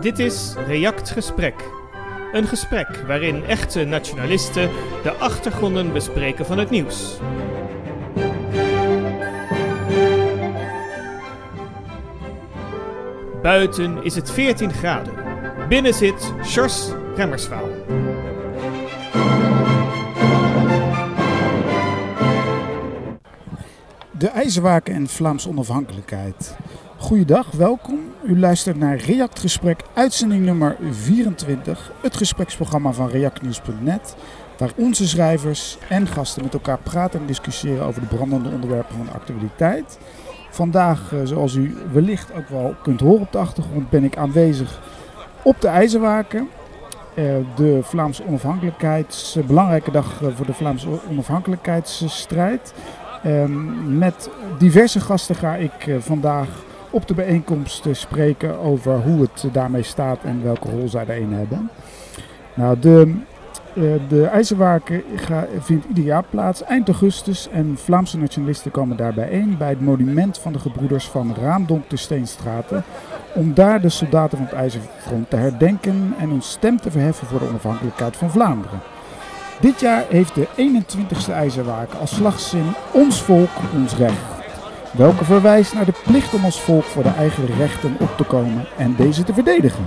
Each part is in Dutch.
Dit is React Gesprek. Een gesprek waarin echte nationalisten de achtergronden bespreken van het nieuws. Buiten is het 14 graden. Binnen zit Sjors Remmerswaal. De IJzerwaken en Vlaamse onafhankelijkheid. Goeiedag, welkom. U luistert naar React Gesprek, uitzending nummer 24. Het gespreksprogramma van reactnieuws.net. Waar onze schrijvers en gasten met elkaar praten en discussiëren over de brandende onderwerpen van de actualiteit. Vandaag, eh, zoals u wellicht ook wel kunt horen op de achtergrond, ben ik aanwezig op de IJzerwaken. Eh, de Vlaamse onafhankelijkheids, eh, belangrijke dag voor de Vlaamse onafhankelijkheidsstrijd. Ehm, met diverse gasten ga ik vandaag op de bijeenkomst spreken over hoe het daarmee staat en welke rol zij daarin hebben. Nou, de, uh, de IJzerwaken vindt ieder jaar plaats eind augustus en Vlaamse nationalisten komen daar bijeen bij het monument van de gebroeders van Raamdonk de Steenstraten om daar de soldaten van het IJzerfront te herdenken en hun stem te verheffen voor de onafhankelijkheid van Vlaanderen. Dit jaar heeft de 21ste IJzerwaken als slagzin Ons volk, ons recht welke verwijst naar de plicht om als volk voor de eigen rechten op te komen en deze te verdedigen.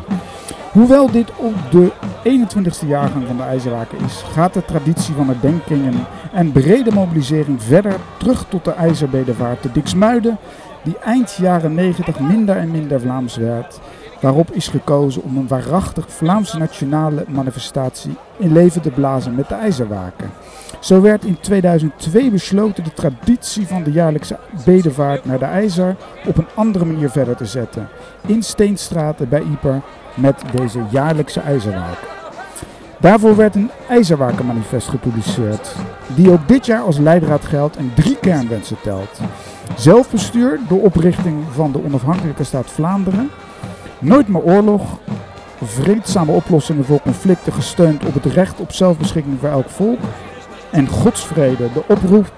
Hoewel dit op de 21ste jaargang van de IJzerwaken is, gaat de traditie van herdenkingen en brede mobilisering verder terug tot de IJzerbedevaart te Diksmuiden, die eind jaren 90 minder en minder Vlaams werd, waarop is gekozen om een waarachtig Vlaamse nationale manifestatie in leven te blazen met de IJzerwaken. Zo werd in 2002 besloten de traditie van de jaarlijkse bedevaart naar de IJzer op een andere manier verder te zetten. In Steenstraten bij Ieper met deze jaarlijkse IJzerwaken. Daarvoor werd een IJzerwakenmanifest gepubliceerd, die ook dit jaar als leidraad geldt en drie kernwensen telt. Zelfbestuur door oprichting van de onafhankelijke staat Vlaanderen, nooit meer oorlog, vreedzame oplossingen voor conflicten gesteund op het recht op zelfbeschikking voor elk volk en godsvrede, de oproep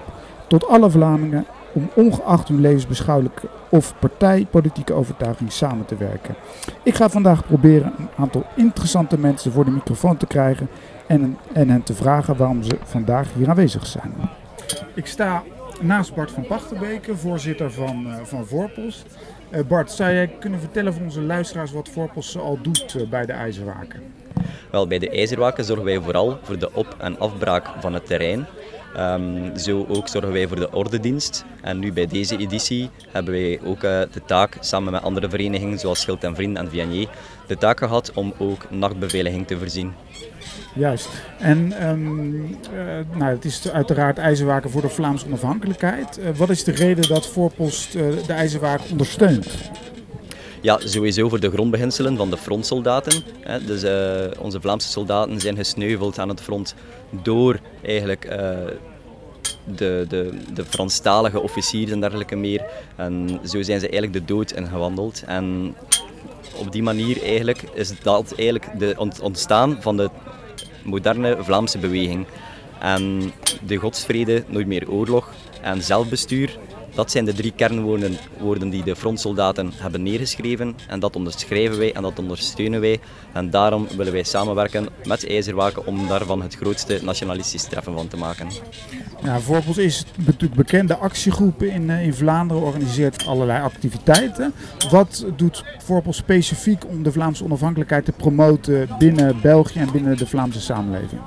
tot alle Vlamingen om ongeacht hun levensbeschouwelijke of partijpolitieke overtuiging samen te werken. Ik ga vandaag proberen een aantal interessante mensen voor de microfoon te krijgen en, en hen te vragen waarom ze vandaag hier aanwezig zijn. Ik sta naast Bart van Pachtenbeke, voorzitter van, uh, van Voorpost. Uh, Bart, zou jij kunnen vertellen voor onze luisteraars wat Voorpost al doet uh, bij de IJzerwaken? Wel, bij de ijzerwaken zorgen wij vooral voor de op- en afbraak van het terrein. Um, zo ook zorgen wij voor de ordendienst. En nu bij deze editie hebben wij ook uh, de taak, samen met andere verenigingen zoals Schild en Vrienden en Vianney, de taak gehad om ook nachtbeveiliging te voorzien. Juist. En um, uh, nou, het is uiteraard ijzerwaken voor de Vlaamse onafhankelijkheid. Uh, wat is de reden dat Voorpost de ijzerwaken ondersteunt? Ja, sowieso voor de grondbeginselen van de frontsoldaten. Dus onze Vlaamse soldaten zijn gesneuveld aan het front door eigenlijk de, de, de Franstalige officieren en dergelijke meer. En zo zijn ze eigenlijk de dood ingewandeld. En op die manier eigenlijk is dat eigenlijk de ontstaan van de moderne Vlaamse beweging. En de godsvrede, nooit meer oorlog en zelfbestuur dat zijn de drie kernwoorden woorden die de frontsoldaten hebben neergeschreven. En dat onderschrijven wij en dat ondersteunen wij. En daarom willen wij samenwerken met IJzerwaken om daarvan het grootste nationalistisch treffen van te maken. Ja, Voorpost is natuurlijk bekende actiegroepen in, eh, in Vlaanderen, organiseert allerlei activiteiten. Wat doet Voorpost specifiek om de Vlaamse onafhankelijkheid te promoten binnen België en binnen de Vlaamse samenleving?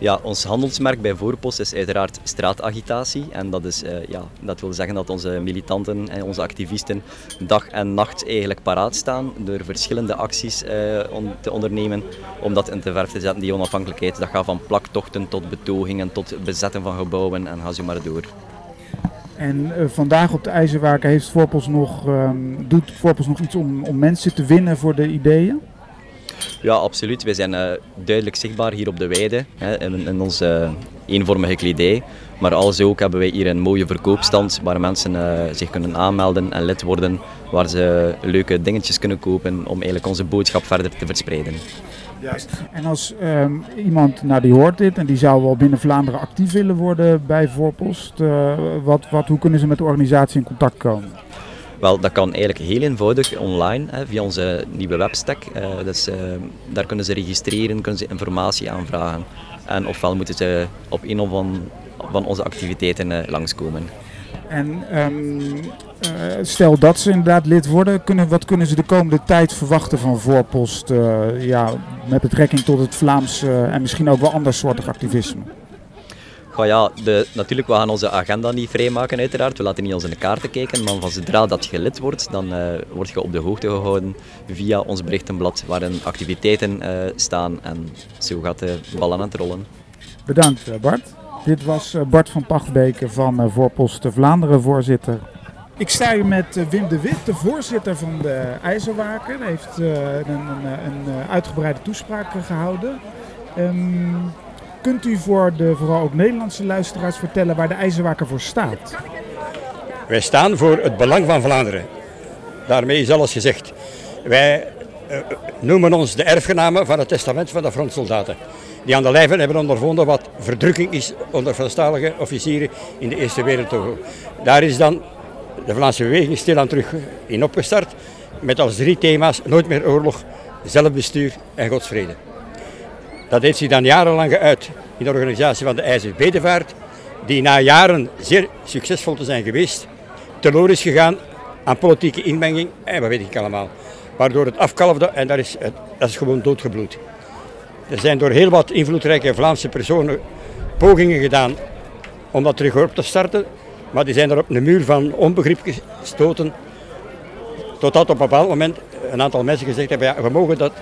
Ja, ons handelsmerk bij Voorpost is uiteraard straatagitatie. En dat, is, uh, ja, dat wil zeggen dat onze militanten en onze activisten dag en nacht eigenlijk paraat staan door verschillende acties on te ondernemen om dat in te verf te zetten, die onafhankelijkheid. Dat gaat van plaktochten tot betogingen, tot bezetten van gebouwen en ga zo maar door. En uh, vandaag op de IJzerwaken heeft Voorpost nog, um, doet Voorpost nog iets om, om mensen te winnen voor de ideeën? Ja, absoluut. Wij zijn uh, duidelijk zichtbaar hier op de weide, hè, in, in onze uh, eenvormige kledij. Maar als ook hebben wij hier een mooie verkoopstand waar mensen uh, zich kunnen aanmelden en lid worden, waar ze leuke dingetjes kunnen kopen om eigenlijk onze boodschap verder te verspreiden. Juist. En als um, iemand nou, die hoort dit en die zou wel binnen Vlaanderen actief willen worden bij Voorpost, wat, wat, hoe kunnen ze met de organisatie in contact komen? Wel, dat kan eigenlijk heel eenvoudig online hè, via onze nieuwe webstack. dus, daar kunnen ze registreren, kunnen ze informatie aanvragen. En ofwel moeten ze op een of andere van onze activiteiten langskomen. En um, stel dat ze inderdaad lid worden, kunnen, wat kunnen ze de komende tijd verwachten van voorpost ja, met betrekking tot het Vlaams en misschien ook wel andersoortig activisme? Goh, ja, de, natuurlijk, we gaan onze agenda niet vrijmaken uiteraard. We laten niet onze kaarten kijken, maar van zodra dat je lid wordt, dan word je op de hoogte gehouden via ons berichtenblad waarin activiteiten staan en zo gaat de bal aan het rollen. Bedankt Bart. Dit was eh, Bart van Pachtbeke van eh, Voorpost Vlaanderen, voorzitter. Ik sta hier met eh, Wim de Wit, de voorzitter van de IJzerwaker. Hij heeft een, een, een uitgebreide toespraak gehouden. Um, kunt u voor de vooral ook Nederlandse luisteraars vertellen waar de IJzerwaker voor staat? Wij staan voor het belang van Vlaanderen. Daarmee is alles gezegd. Wij noemen ons de erfgenamen van het testament van de frontsoldaten die aan de lijve hebben ondervonden wat verdrukking is onder Franstalige officieren in de Eerste Wereldoorlog. Daar is dan de Vlaamse beweging stilaan terug in opgestart met als drie thema's nooit meer oorlog, zelfbestuur en godsvrede. Dat heeft zich dan jarenlang geuit in de organisatie van de IJzer Bedevaart, die na jaren zeer succesvol te zijn geweest, teloor is gegaan aan politieke inmenging en wat weet ik allemaal. Waardoor het afkalfde en dat is, dat is gewoon doodgebloed. Er zijn door heel wat invloedrijke Vlaamse personen pogingen gedaan om dat terug op te starten. Maar die zijn er op een muur van onbegrip gestoten. Totdat op een bepaald moment een aantal mensen gezegd hebben, ja, we mogen dat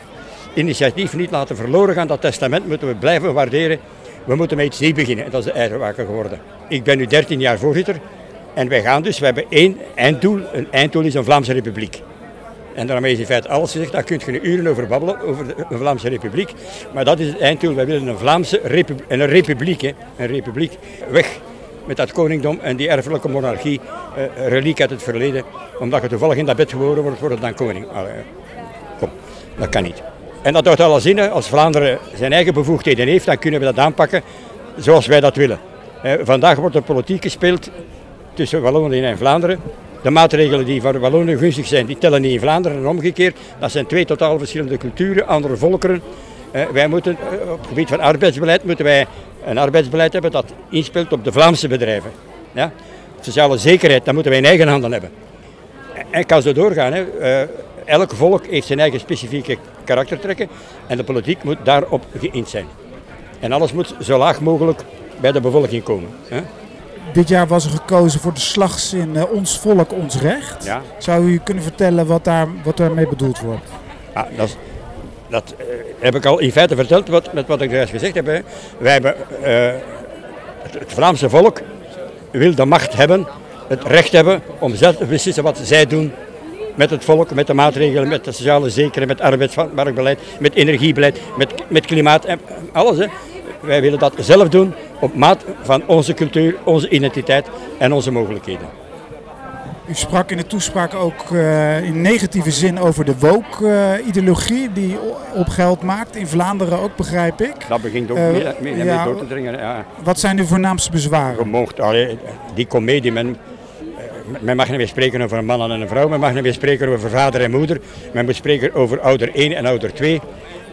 initiatief niet laten verloren gaan. Dat testament moeten we blijven waarderen. We moeten met iets nieuws beginnen. En dat is de Eiderwaker geworden. Ik ben nu 13 jaar voorzitter. En wij gaan dus, we hebben één einddoel. Een einddoel is een Vlaamse Republiek. En daarmee is in feite alles gezegd. Daar kun je uren over babbelen, over de Vlaamse Republiek. Maar dat is het einddoel. Wij willen een Vlaamse republiek, een republiek, hè, een republiek weg met dat koningdom en die erfelijke monarchie, uh, reliek uit het verleden. Omdat je toevallig in dat bed geboren wordt, het dan koning. Allee, kom, dat kan niet. En dat houdt alle zin. Als Vlaanderen zijn eigen bevoegdheden heeft, dan kunnen we dat aanpakken zoals wij dat willen. vandaag wordt er politiek gespeeld tussen Wallonië en Vlaanderen. De maatregelen die voor Wallonië gunstig zijn, die tellen niet in Vlaanderen en omgekeerd. Dat zijn twee totaal verschillende culturen, andere volkeren. Eh, wij moeten eh, op het gebied van arbeidsbeleid moeten wij een arbeidsbeleid hebben dat inspeelt op de Vlaamse bedrijven. Ja? Sociale zekerheid, dat moeten wij in eigen handen hebben. En kan zo doorgaan. Hè. Elk volk heeft zijn eigen specifieke karaktertrekken en de politiek moet daarop geïnd zijn. En alles moet zo laag mogelijk bij de bevolking komen. Hè. Dit jaar was er gekozen voor de slagzin uh, Ons volk, ons recht. Ja. Zou u kunnen vertellen wat, daar, wat daarmee bedoeld wordt? Ja, dat, dat uh, heb ik al in feite verteld wat, met wat ik juist gezegd heb. Hè. Wij hebben, uh, het, het, Vlaamse volk wil de macht hebben, het recht hebben om zelf te beslissen wat zij doen met het volk, met de maatregelen, met de sociale zekerheid, met arbeidsmarktbeleid, met energiebeleid, met, met klimaat en alles. Hè. Wij willen dat zelf doen op maat van onze cultuur, onze identiteit en onze mogelijkheden. U sprak in de toespraak ook uh, in negatieve zin over de woke-ideologie die op geld maakt. In Vlaanderen ook, begrijp ik. Dat begint ook uh, ja, door te dringen. Ja. Wat zijn uw voornaamste bezwaren? Mocht, allee, die comedie, men, men mag niet meer spreken over een man en een vrouw. Men mag niet meer spreken over vader en moeder. Men moet spreken over ouder 1 en ouder 2.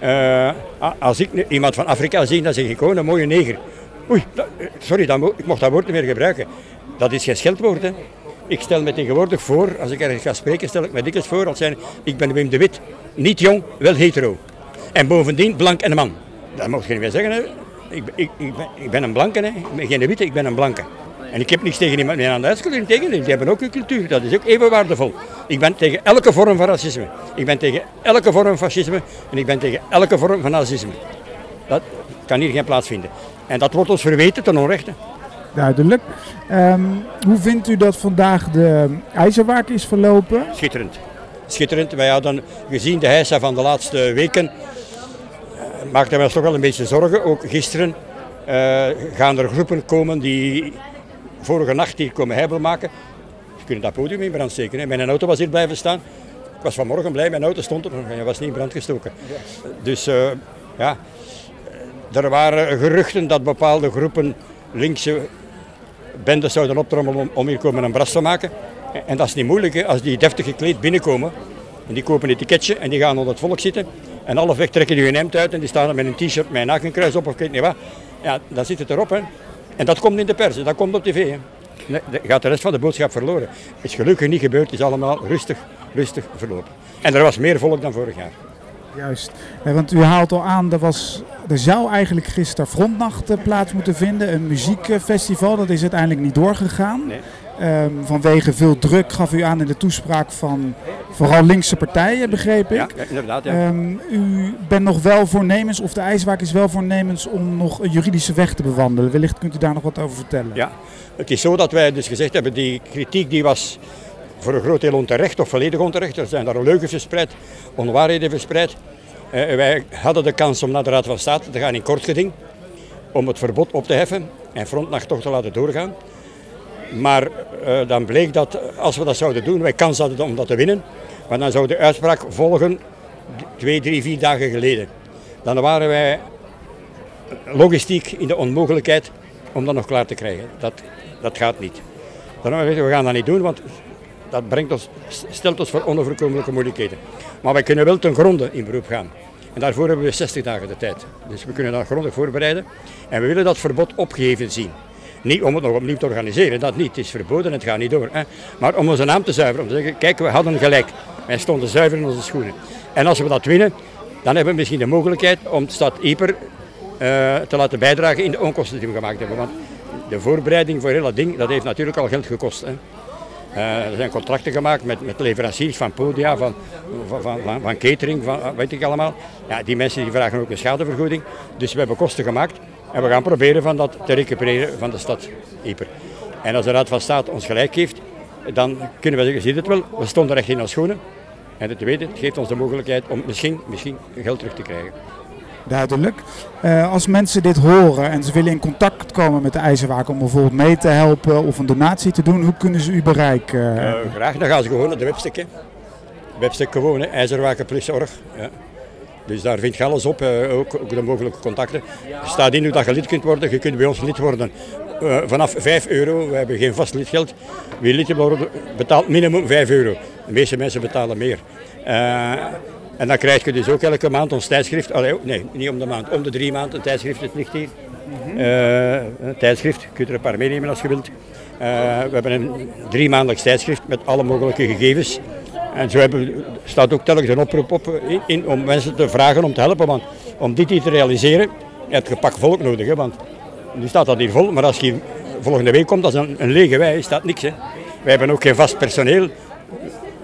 Uh, als ik iemand van Afrika zie, dan zeg ik gewoon een mooie neger. Oei, sorry, dan, ik mocht dat woord niet meer gebruiken. Dat is geen scheldwoord. Hè. Ik stel me tegenwoordig voor, als ik ergens ga spreken, stel ik me dikwijls voor als zijn, ik ben Wim de Wit, niet jong, wel hetero. En bovendien blank en een man. Dat mag je niet meer zeggen. Hè. Ik, ik, ik ben een blanke, hè. ik ben geen witte, ik ben een blanke. En ik heb niks tegen iemand meer aan de huiscultuur. Tegen, die hebben ook een cultuur. Dat is ook even waardevol. Ik ben tegen elke vorm van racisme. Ik ben tegen elke vorm van fascisme. En ik ben tegen elke vorm van nazisme. Dat kan hier geen plaats vinden. En dat wordt ons verweten ten onrechte. Duidelijk. Um, hoe vindt u dat vandaag de ijzerwaak is verlopen? Schitterend. Schitterend. Wij hadden gezien de heisa van de laatste weken. Uh, maakten wij ons toch wel een beetje zorgen. Ook gisteren uh, gaan er groepen komen die vorige nacht hier komen heibel maken. Kunnen dat podium in brand steken. Hè. Mijn auto was hier blijven staan. Ik was vanmorgen blij, mijn auto stond er nog en was niet in brand gestoken. Dus uh, ja, er waren geruchten dat bepaalde groepen linkse bendes zouden optrommelen om, hier komen een bras te maken. En dat is niet moeilijk als die deftig gekleed binnenkomen. En die kopen een etiketje en die gaan onder het volk zitten. En halfweg trekken die hun hemd uit en die staan met een t-shirt met een hakenkruis op of ik weet niet wat. Ja, dan zit het erop. En dat komt in de pers, dat komt op tv. Hè. Nee, gaat de rest van de boodschap verloren. Het is gelukkig niet gebeurd, het is allemaal rustig, rustig verlopen. En er was meer volk dan vorig jaar. Juist, ja, want u haalt al aan, er, was, er zou eigenlijk gisteren Frontnacht eh, plaats moeten vinden, een muziekfestival. Dat is uiteindelijk niet doorgegaan. Nee. Ehm, vanwege veel druk gaf u aan in de toespraak van vooral linkse partijen, begreep ik. Ja, inderdaad. Ja. Ehm, u bent nog wel voornemens, of de IJswaak is wel voornemens om nog een juridische weg te bewandelen. Wellicht kunt u daar nog wat over vertellen. Ja, het is zo dat wij dus gezegd hebben, die kritiek die was voor een groot deel onterecht of volledig onterecht. Er zijn daar leugen verspreid, onwaarheden verspreid. Eh, wij hadden de kans om naar de Raad van State te gaan in kort geding, om het verbod op te heffen en Frontnacht toch te laten doorgaan. Maar eh, dan bleek dat als we dat zouden doen, wij kans hadden om dat te winnen. Maar dan zou de uitspraak volgen twee, drie, vier dagen geleden. Dan waren wij logistiek in de onmogelijkheid om dat nog klaar te krijgen. Dat, dat gaat niet. Daarom hebben we gezegd, we gaan dat niet doen, want dat brengt ons, stelt ons voor onoverkomelijke moeilijkheden. Maar wij kunnen wel ten gronde in beroep gaan. En daarvoor hebben we 60 dagen de tijd. Dus we kunnen dat grondig voorbereiden. En we willen dat verbod opgeheven zien. Niet om het nog opnieuw te organiseren, dat niet. Het is verboden, het gaat niet door. Hè. Maar om onze naam te zuiveren, om te zeggen, kijk, we hadden gelijk. Wij stonden zuiver in onze schoenen. En als we dat winnen, dan hebben we misschien de mogelijkheid om de stad Ieper uh, te laten bijdragen in de onkosten die we gemaakt hebben. Want de voorbereiding voor heel dat ding, dat heeft natuurlijk al geld gekost. Hè. Uh, er zijn contracten gemaakt met, met leveranciers van podia, van, van, van, van, catering, van weet ik allemaal. Ja, die mensen die vragen ook een schadevergoeding. Dus we hebben kosten gemaakt en we gaan proberen van dat te recupereren van de stad Ieper. En als de Raad van State ons gelijk geeft, dan kunnen we zeggen, zie je het wel, we stonden recht in ons schoenen. En het tweede, het geeft ons de mogelijkheid om misschien, misschien geld terug te krijgen. Duidelijk. Uh, als mensen dit horen en ze willen in contact komen met de IJzerwaak om bijvoorbeeld mee te helpen of een donatie te doen, hoe kunnen ze u bereiken? Uh, graag, dan gaan ze gewoon naar de webstek. Webstek gewoon, IJzerwaken plus org. Ja. Dus daar vind je alles op, ook, ook, de mogelijke contacten. Staat in hoe dat je lid kunt worden. Je kunt bij ons lid worden vanaf 5 euro. We hebben geen vast lidgeld. Wie lid wordt, betaalt minimum 5 euro. De meeste mensen betalen meer. En dan krijg je dus ook elke maand ons tijdschrift. Nee, niet om de maand, om de drie maanden. Een tijdschrift, het ligt hier. Een tijdschrift, je kunt er een paar meenemen als je wilt. We hebben een drie maandelijks tijdschrift met alle mogelijke gegevens. En zo hebben, staat ook telkens een oproep op in, in, om mensen te vragen om te helpen. Want om dit hier te realiseren, heb je pak volk nodig. Hè, want nu staat dat hier vol, maar als je volgende week komt, dat is een, een lege wei, staat niks. Hè. Wij hebben ook geen vast personeel.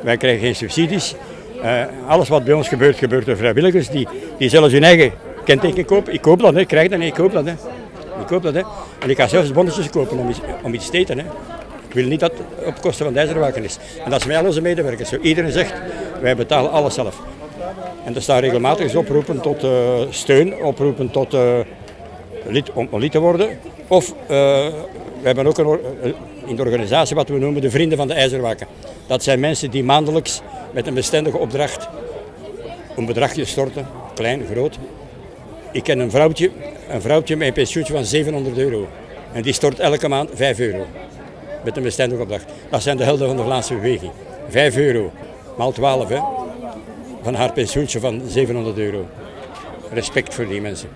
Wij krijgen geen subsidies. Uh, alles wat bij ons gebeurt, gebeurt door vrijwilligers die, die zelfs hun eigen kenteken kopen. Ik koop dat, hè. ik krijg dat, nee, ik koop dat. Hè. Ik koop dat. Hè. En ik ga zelfs bonnetjes kopen om iets, om iets te eten. Hè. Ik wil niet dat het op kosten van de is. En dat is met al onze medewerkers. Iedereen zegt, wij betalen alles zelf. En er staan regelmatig oproepen tot uh, steun, oproepen tot uh, lid, om lid te worden. Of we hebben ook een, in de organisatie wat we noemen de Vrienden van de IJzerwaken. Dat zijn mensen die maandelijks met een bestendige opdracht een bedragje storten, klein, groot. Ik ken een vrouwtje, een vrouwtje met een pensioentje van 700 euro. En die stort elke maand 5 euro. Met een bestendige opdracht. Dat zijn de helden van de Vlaamse beweging. 5 euro, maal 12 hè. Van haar pensioentje van 700 euro. Respect voor die mensen.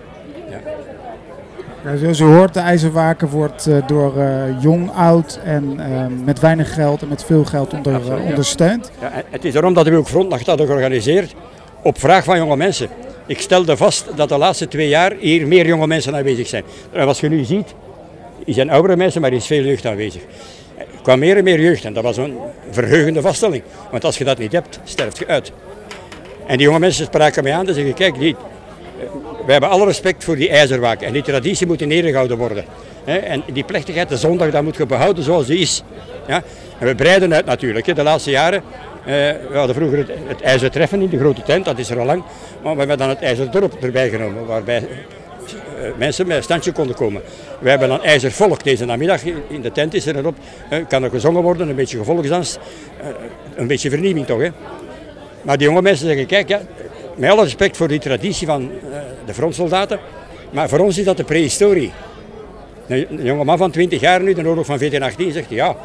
Ja, zoals u hoort, de IJzerwaken wordt uh, door uh, jong, oud en uh, met weinig geld en met veel geld onder, Absoluut, ja. ondersteund. Ja, het is daarom dat we ook Frontnacht hadden georganiseerd op vraag van jonge mensen. Ik stelde vast dat de laatste twee jaar hier meer jonge mensen aanwezig zijn. En als je nu ziet, er zijn oudere mensen, maar er is veel jeugd aanwezig. Er kwam meer en meer jeugd en dat was een verheugende vaststelling. Want als je dat niet hebt, sterft je uit. En die jonge mensen spraken mij aan en zeggen, kijk, die, we hebben alle respect voor die ijzerwaken. En die traditie moet in ere gehouden worden. En die plechtigheid, de zondag, dat moet je behouden zoals die is. En we breiden uit natuurlijk. De laatste jaren, eh, we hadden vroeger het, het ijzertreffen in de grote tent, dat is er al lang. Maar we hebben dan het ijzerdorp erbij genomen, waarbij eh, mensen met een standje konden komen. We hebben dan ijzervolk deze namiddag. In de tent is er erop. Kan er gezongen worden, een beetje gevolgsdans. Een beetje vernieuwing toch. Hè? Maar die jonge mensen zeggen, kijk, ja, met alle respect voor die traditie van de frontsoldaten, maar voor ons is dat de prehistorie. Een jonge man van 20 jaar nu, de oorlog van 1418, zegt ja,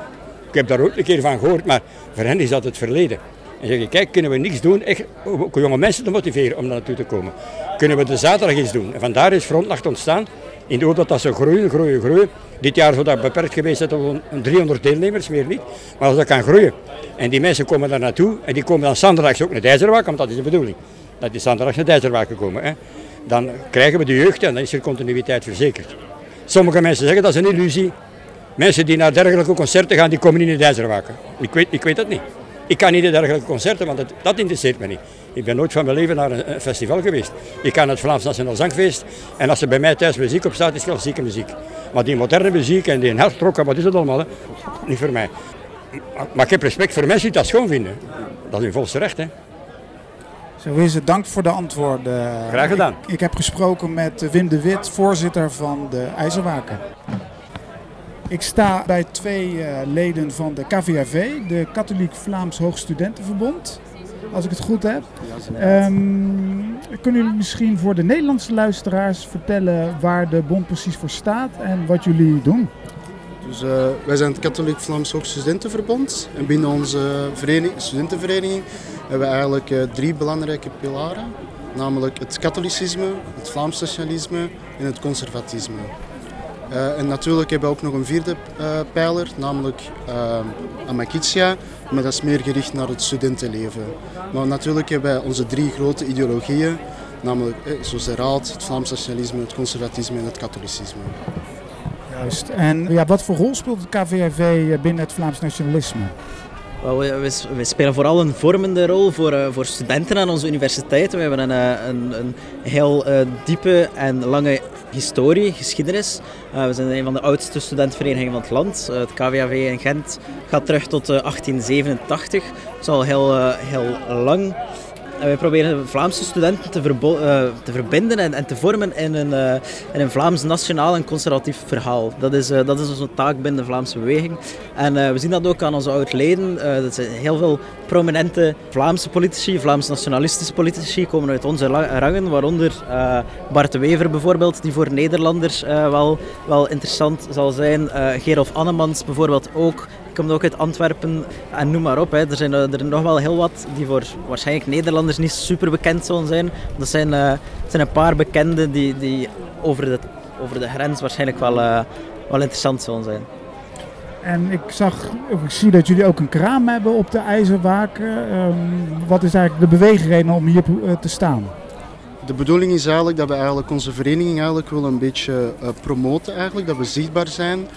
Ik heb daar ook een keer van gehoord, maar voor hen is dat het verleden. En zeg je, kijk, kunnen we niks doen, ook jonge mensen te motiveren om daar naartoe te komen. Kunnen we de zaterdag iets doen? En vandaar is Frontnacht ontstaan, in de hoop dat dat zou groeien, groeien, groeien. Dit jaar zou dat beperkt geweest zijn tot 300 deelnemers, meer niet. Maar als dat kan groeien, en die mensen komen daar naartoe, en die komen dan zaterdags ook naar Dijzerwaak, want dat is de bedoeling. Dat die zaterdags naar Dijzerwaak komen. Hè. Dan krijgen we de jeugd en dan is er continuïteit verzekerd. Sommige mensen zeggen dat is een illusie. Mensen die naar dergelijke concerten gaan, die komen niet in Dijzerwaken. Ik weet, ik weet dat niet. Ik kan niet naar dergelijke concerten, want dat, dat interesseert me niet. Ik ben nooit van mijn leven naar een, festival geweest. Ik naar het Vlaams Nationaal Zangfeest en als er bij mij thuis muziek op staat, is het klassieke muziek. Maar die moderne muziek en die herfstrokken, wat is het allemaal? Hè? Niet voor mij. Maar, ik heb respect voor mensen die dat schoon vinden. Dat is hun volste recht. Hè? Zo is het. Dank voor de antwoorden. Graag gedaan. Ik, ik heb gesproken met Wim de Wit, voorzitter van de IJzerwaken. Ik sta bij twee eh, leden van de KVAV, de Katholiek Vlaams Hoogstudentenverbond. Als ik het goed heb. Um, kunnen jullie misschien voor de Nederlandse luisteraars vertellen waar de bond precies voor staat en wat jullie doen? Dus, uh, wij zijn het Katholiek Vlaams Hoogstudentenverbond. En binnen onze studentenvereniging hebben we eigenlijk uh, drie belangrijke pilaren. Namelijk het katholicisme, het Vlaams socialisme en het conservatisme. Uh, en natuurlijk hebben we ook nog een vierde uh, pijler, namelijk uh, Amakitia, maar dat is meer gericht naar het studentenleven. Maar natuurlijk hebben wij onze drie grote ideologieën, namelijk eh, zoals de Raad, het Vlaams nationalisme, het conservatisme en het katholicisme. Juist. En ja, wat voor rol speelt het KVRV binnen het Vlaams nationalisme? we, we, spelen vooral een vormende rol voor, uh, voor studenten aan onze universiteiten. We hebben een, een, een heel uh, diepe en lange historie, geschiedenis. Uh, we zijn een van de oudste studentenverenigingen van het land. het KVAV in Gent gaat terug tot 1887. Dat is al heel, heel lang. Wij proberen Vlaamse studenten te, uh, te verbinden en, en, te vormen in een, uh, in een Vlaams nationaal en conservatief verhaal. Dat is, uh, dat is onze taak binnen de Vlaamse beweging. En we zien dat ook aan onze oud-leden. dat zijn heel veel prominente Vlaamse politici, Vlaams nationalistische politici komen uit onze rangen, waaronder Bart de Wever bijvoorbeeld, die voor Nederlanders wel, wel interessant zal zijn. Gerolf Annemans bijvoorbeeld ook komt ook uit Antwerpen en noem maar op. Hè. Er zijn er nog wel heel wat die voor waarschijnlijk Nederlanders niet super bekend zullen zijn. Dat zijn, uh, zijn een paar bekenden die, die over, de, over de grens waarschijnlijk wel, uh, wel interessant zullen zijn. En ik zag, ik zie dat jullie ook een kraam hebben op de IJzerwaken. Um, wat is eigenlijk de beweegreden om hier eh, te staan? De bedoeling is eigenlijk dat we eigenlijk onze vereniging eigenlijk willen een beetje uh, promoten eigenlijk, dat we zichtbaar zijn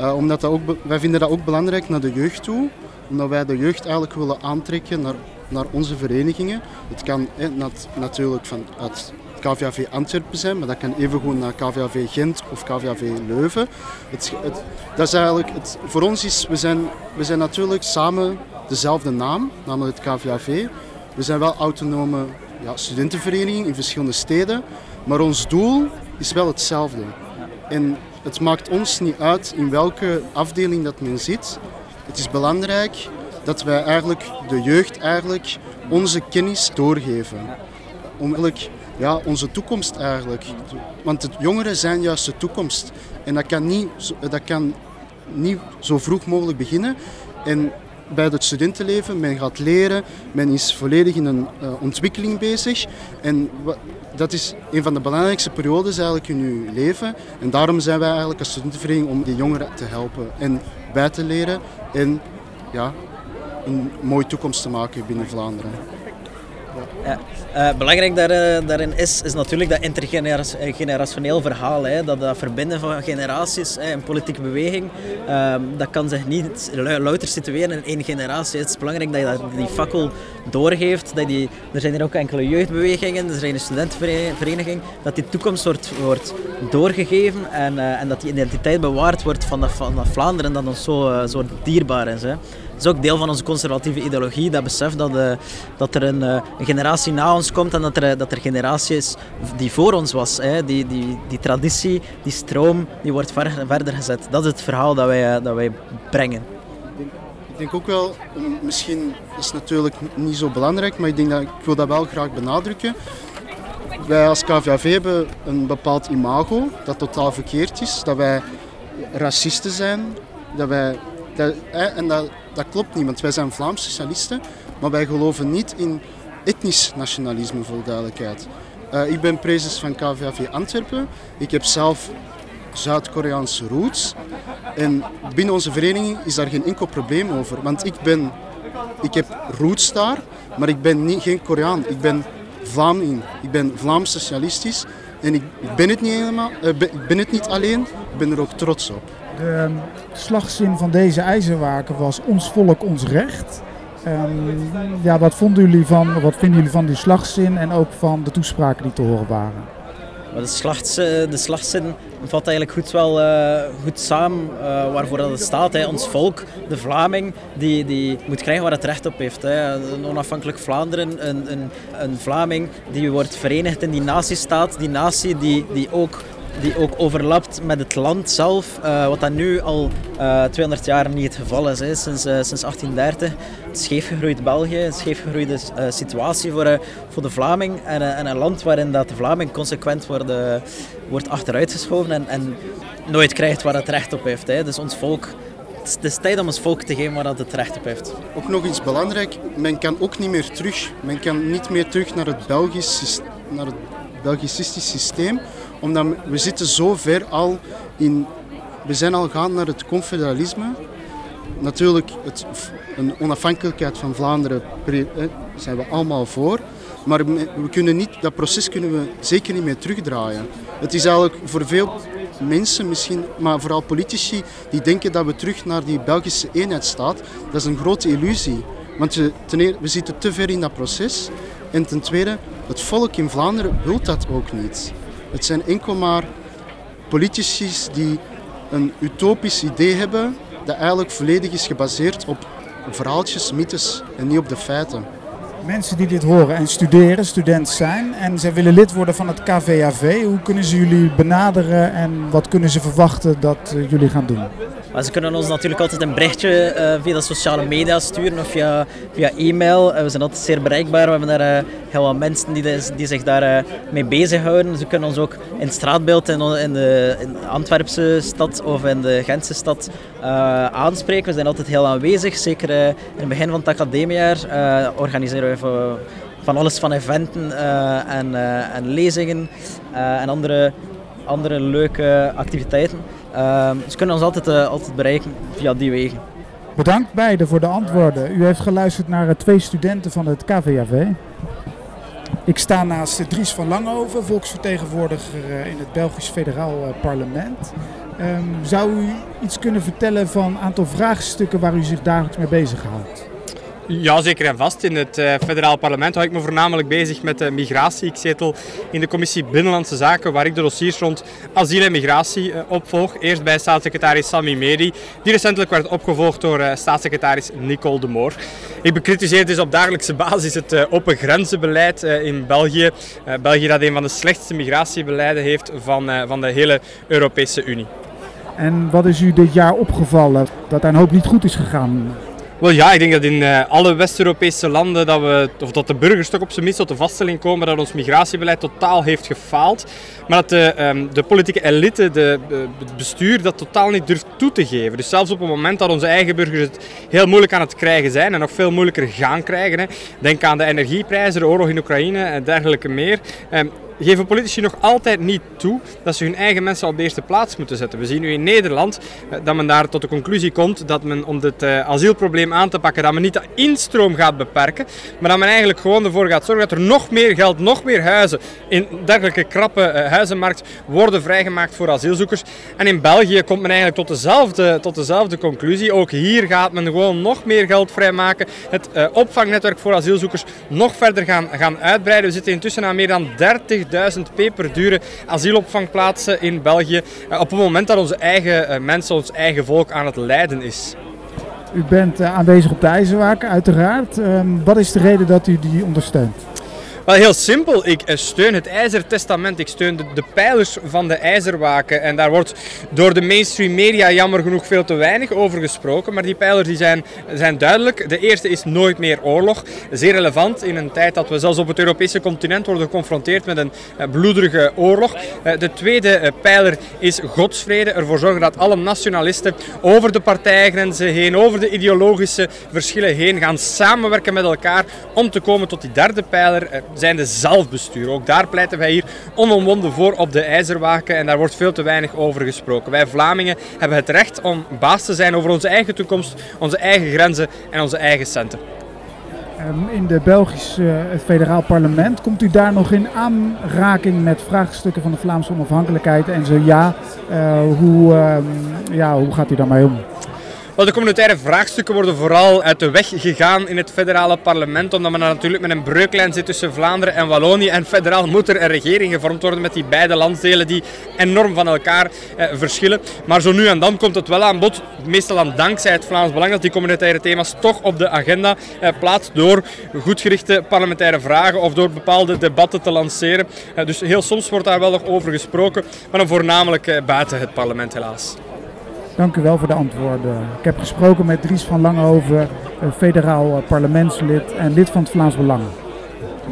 uh, omdat dat ook, wij vinden dat ook belangrijk naar de jeugd toe. Omdat wij de jeugd eigenlijk willen aantrekken naar, naar onze verenigingen. Het kan eh, nat, natuurlijk van het KVAV Antwerpen zijn, maar dat kan evengoed naar KVAV Gent of KVAV Leuven. Dat is eigenlijk het, voor ons is, we zijn, we zijn natuurlijk samen dezelfde naam, namelijk het KVAV. We zijn wel autonome ja, studentenvereniging in verschillende steden, maar ons doel is wel hetzelfde. En het maakt ons niet uit in welke afdeling dat men zit. Het is belangrijk dat wij eigenlijk de jeugd eigenlijk onze kennis doorgeven. Om eigenlijk ja, onze toekomst eigenlijk. Want de jongeren zijn juist de toekomst. En dat kan niet, dat kan niet zo vroeg mogelijk beginnen. En bij het studentenleven, men gaat leren, men is volledig in een uh, ontwikkeling bezig. En dat is een van de belangrijkste periodes eigenlijk in uw leven. En daarom zijn wij eigenlijk als studentenvereniging om die jongeren te helpen en bij te leren en ja, een mooie toekomst te maken binnen Vlaanderen. Ja. Uh, belangrijk daar, uh, daarin is, is natuurlijk dat intergenerationeel verhaal. Hè, dat, dat verbinden van generaties, een politieke beweging. Uh, dat kan zich niet louter situeren in één generatie. Het is belangrijk dat je dat, die fakkel doorgeeft. Dat die, er zijn hier ook enkele jeugdbewegingen, er zijn een studentenvereniging. Dat die toekomst wordt, doorgegeven en, eh, en dat die identiteit bewaard wordt van, van Vlaanderen dat ons zo, zo dierbaar is. Hè is ook deel van onze conservatieve ideologie, dat besef dat, uh, dat er een, uh, een, generatie na ons komt en dat er, dat er generatie is die voor ons was. Hè. Die, die, die traditie, die stroom, die wordt ver, verder gezet. Dat is het verhaal dat wij, uh, dat wij brengen. Ik denk ook wel, misschien is natuurlijk niet zo belangrijk, maar ik, denk dat, ik wil dat wel graag benadrukken. Wij als KVAV hebben een bepaald imago dat totaal verkeerd is. Dat wij racisten zijn, dat wij Dat, en dat, klopt niet, want wij zijn Vlaamse socialisten, maar wij geloven niet in etnisch nationalisme, voor duidelijkheid. Uh, ik ben prezes van KVAV Antwerpen. Ik heb zelf Zuid-Koreaanse roots. En binnen onze vereniging is daar geen enkel probleem over. Want ik, ben, ik heb roots daar, maar ik ben niet, geen Koreaan. Ik ben Vlaming. Ik ben Vlaams socialistisch. En ik, ben, het niet helemaal, ben, ik ben het niet alleen, ik ben er ook trots op. De um, slagzin van deze ijzerwaken was ons volk, ons recht. Um, ja, wat, vonden jullie van, wat vinden jullie van die slagzin en ook van de toespraken die te horen waren? de, slagzin, de slagzin vat eigenlijk goed, wel, uh, goed samen uh, waarvoor dat het staat. Hè. Ons volk, de Vlaming, die, die moet krijgen waar het recht op heeft. Hè. Een onafhankelijk Vlaanderen, een, een, een Vlaming die wordt verenigd in die natiestaat. Die natie die, die ook die ook overlapt met het land zelf, uh, wat dat nu al uh, 200 jaar niet het geval is. Hè. Sinds, uh, sinds 1830 scheefgegroeid België, een scheefgegroeide situatie voor, voor de Vlaming en, en, een land waarin dat de Vlaming consequent wordt, wordt achteruitgeschoven en, en nooit krijgt waar het recht op heeft. Hè. Dus ons volk het is tijd om ons volk te geven waar het recht op heeft. Ook nog iets belangrijk, men kan ook niet meer terug. Men kan niet meer terug naar het Belgisch, naar het systeem omdat we zitten zo ver al in... We zijn al gaan naar het confederalisme. Natuurlijk, het, een onafhankelijkheid van Vlaanderen zijn we allemaal voor. Maar we kunnen niet, dat proces kunnen we zeker niet meer terugdraaien. Het is eigenlijk voor veel mensen misschien, maar vooral politici, die denken dat we terug naar die Belgische eenheidsstaat. Dat is een grote illusie. Want ten eerste, we zitten te ver in dat proces. En ten tweede, het volk in Vlaanderen wil dat ook niet. Het zijn enkel maar politici die een utopisch idee hebben dat eigenlijk volledig is gebaseerd op verhaaltjes, mythes en niet op de feiten. Mensen die dit horen en studeren, student zijn en ze willen lid worden van het KVAV, hoe kunnen ze jullie benaderen en wat kunnen ze verwachten dat eh, jullie gaan doen? Ze kunnen ons natuurlijk altijd een berichtje uh, via de sociale media sturen of via, via e-mail. Uh, we zijn altijd zeer bereikbaar. We hebben daar heel wat mensen die, die zich daar mee bezighouden. Ze kunnen ons ook in het straatbeeld in, in, de, Antwerpse stad of in de Gentse stad aanspreken. We zijn altijd heel aanwezig. Zeker in het begin van het academiejaar organiseren we voor, van alles van eventen en, en lezingen en andere, andere leuke activiteiten. Uh, ze kunnen ons altijd, altijd bereiken via die wegen. Bedankt beiden voor de antwoorden. U heeft geluisterd naar twee studenten van het KVAV. Ik sta naast Dries van Langhoven, volksvertegenwoordiger in het Belgisch Federaal Parlement. Um, zou u iets kunnen vertellen van een aantal vraagstukken waar u zich dagelijks mee bezighoudt? Ja, zeker en vast. In het uh, federaal parlement hou ik me voornamelijk bezig met de migratie. Ik zetel in de commissie Binnenlandse Zaken, waar ik de dossiers rond asiel en migratie uh, opvolg. Eerst bij staatssecretaris Sami Meri, die recentelijk werd opgevolgd door uh, staatssecretaris Nicole de Moor. Ik bekritiseer dus op dagelijkse basis het open grenzenbeleid in België. België dat een van de slechtste migratiebeleiden heeft van, van de hele Europese Unie. En wat is u dit jaar opgevallen dat daar een hoop niet goed is gegaan? Wel ja, ik denk dat in uh, alle West-Europese landen dat, we, of dat de burgers toch op zijn minst tot de vaststelling komen dat ons migratiebeleid totaal heeft gefaald. Maar dat de, um, de politieke elite, de, het bestuur, dat totaal niet durft toe te geven. Dus zelfs op het moment dat onze eigen burgers het heel moeilijk aan het krijgen zijn en nog veel moeilijker gaan krijgen. Hè. Denk aan de energieprijzen, de oorlog in Oekraïne en dergelijke meer. Um, geven politici nog altijd niet toe dat ze hun eigen mensen op de eerste plaats moeten zetten. We zien nu in Nederland eh, dat men daar tot de conclusie komt dat men om dit uh, asielprobleem aan te pakken, dat men niet de instroom gaat beperken, maar dat men eigenlijk gewoon ervoor gaat zorgen dat er nog meer geld, nog meer huizen in dergelijke krappe uh, huizenmarkt worden vrijgemaakt voor asielzoekers. En in België komt men eigenlijk tot dezelfde, tot dezelfde conclusie. Ook hier gaat men gewoon nog meer geld vrijmaken. Het opvangnetwerk voor asielzoekers nog verder gaan, gaan uitbreiden. We zitten intussen aan meer dan 30 30.000 peperdure asielopvangplaatsen in België. Eh, op het moment dat onze eigen eh, mensen, ons eigen volk aan het lijden is. U bent eh, aanwezig op de IJzerwaken, uiteraard. Ehm, wat is de reden dat u die ondersteunt? Wel heel simpel. Ik eh, steun het IJzeren Testament. Ik steun de, de, pijlers van de IJzerwaken. En daar wordt door de mainstream media jammer genoeg veel te weinig over gesproken. Maar die pijlers die zijn, zijn duidelijk. De eerste is nooit meer oorlog. Zeer relevant in een tijd dat we zelfs op het Europese continent worden geconfronteerd met een uh, bloederige oorlog. Uh, de tweede pijler is godsvrede. Ervoor zorgen dat alle nationalisten over de partijgrenzen heen, over de ideologische verschillen heen gaan samenwerken met elkaar om te komen tot die derde pijler zijn de zelfbestuur. Ook daar pleiten wij hier onomwonden voor op de IJzerwaken en daar wordt veel te weinig over gesproken. Wij Vlamingen hebben het recht om baas te zijn over onze eigen toekomst, onze eigen grenzen en onze eigen centen. Ehm, in de Belgische uh, federaal parlement, komt u daar nog in aanraking met vraagstukken van de Vlaamse onafhankelijkheid? En zo ja, uh, hoe, uh, ja, hoe gaat u daarmee om? De communautaire vraagstukken worden vooral uit de weg gegaan in het federale parlement, omdat men natuurlijk met een breuklijn zit tussen Vlaanderen en Wallonië. En federaal moet er een regering gevormd worden met die beide landsdelen die enorm van elkaar eh, verschillen. Maar zo nu en dan komt het wel aan bod, meestal dan dankzij het Vlaams Belang, dat die communautaire thema's toch op de agenda eh, door goedgerichte parlementaire vragen of door bepaalde debatten te lanceren. Eh, dus heel soms wordt daar wel nog over gesproken, maar dan voornamelijk eh, buiten het parlement helaas. Dank u wel voor de antwoorden. Ik heb gesproken met Dries van Langehoven, federaal parlementslid en lid van het Vlaams Belang.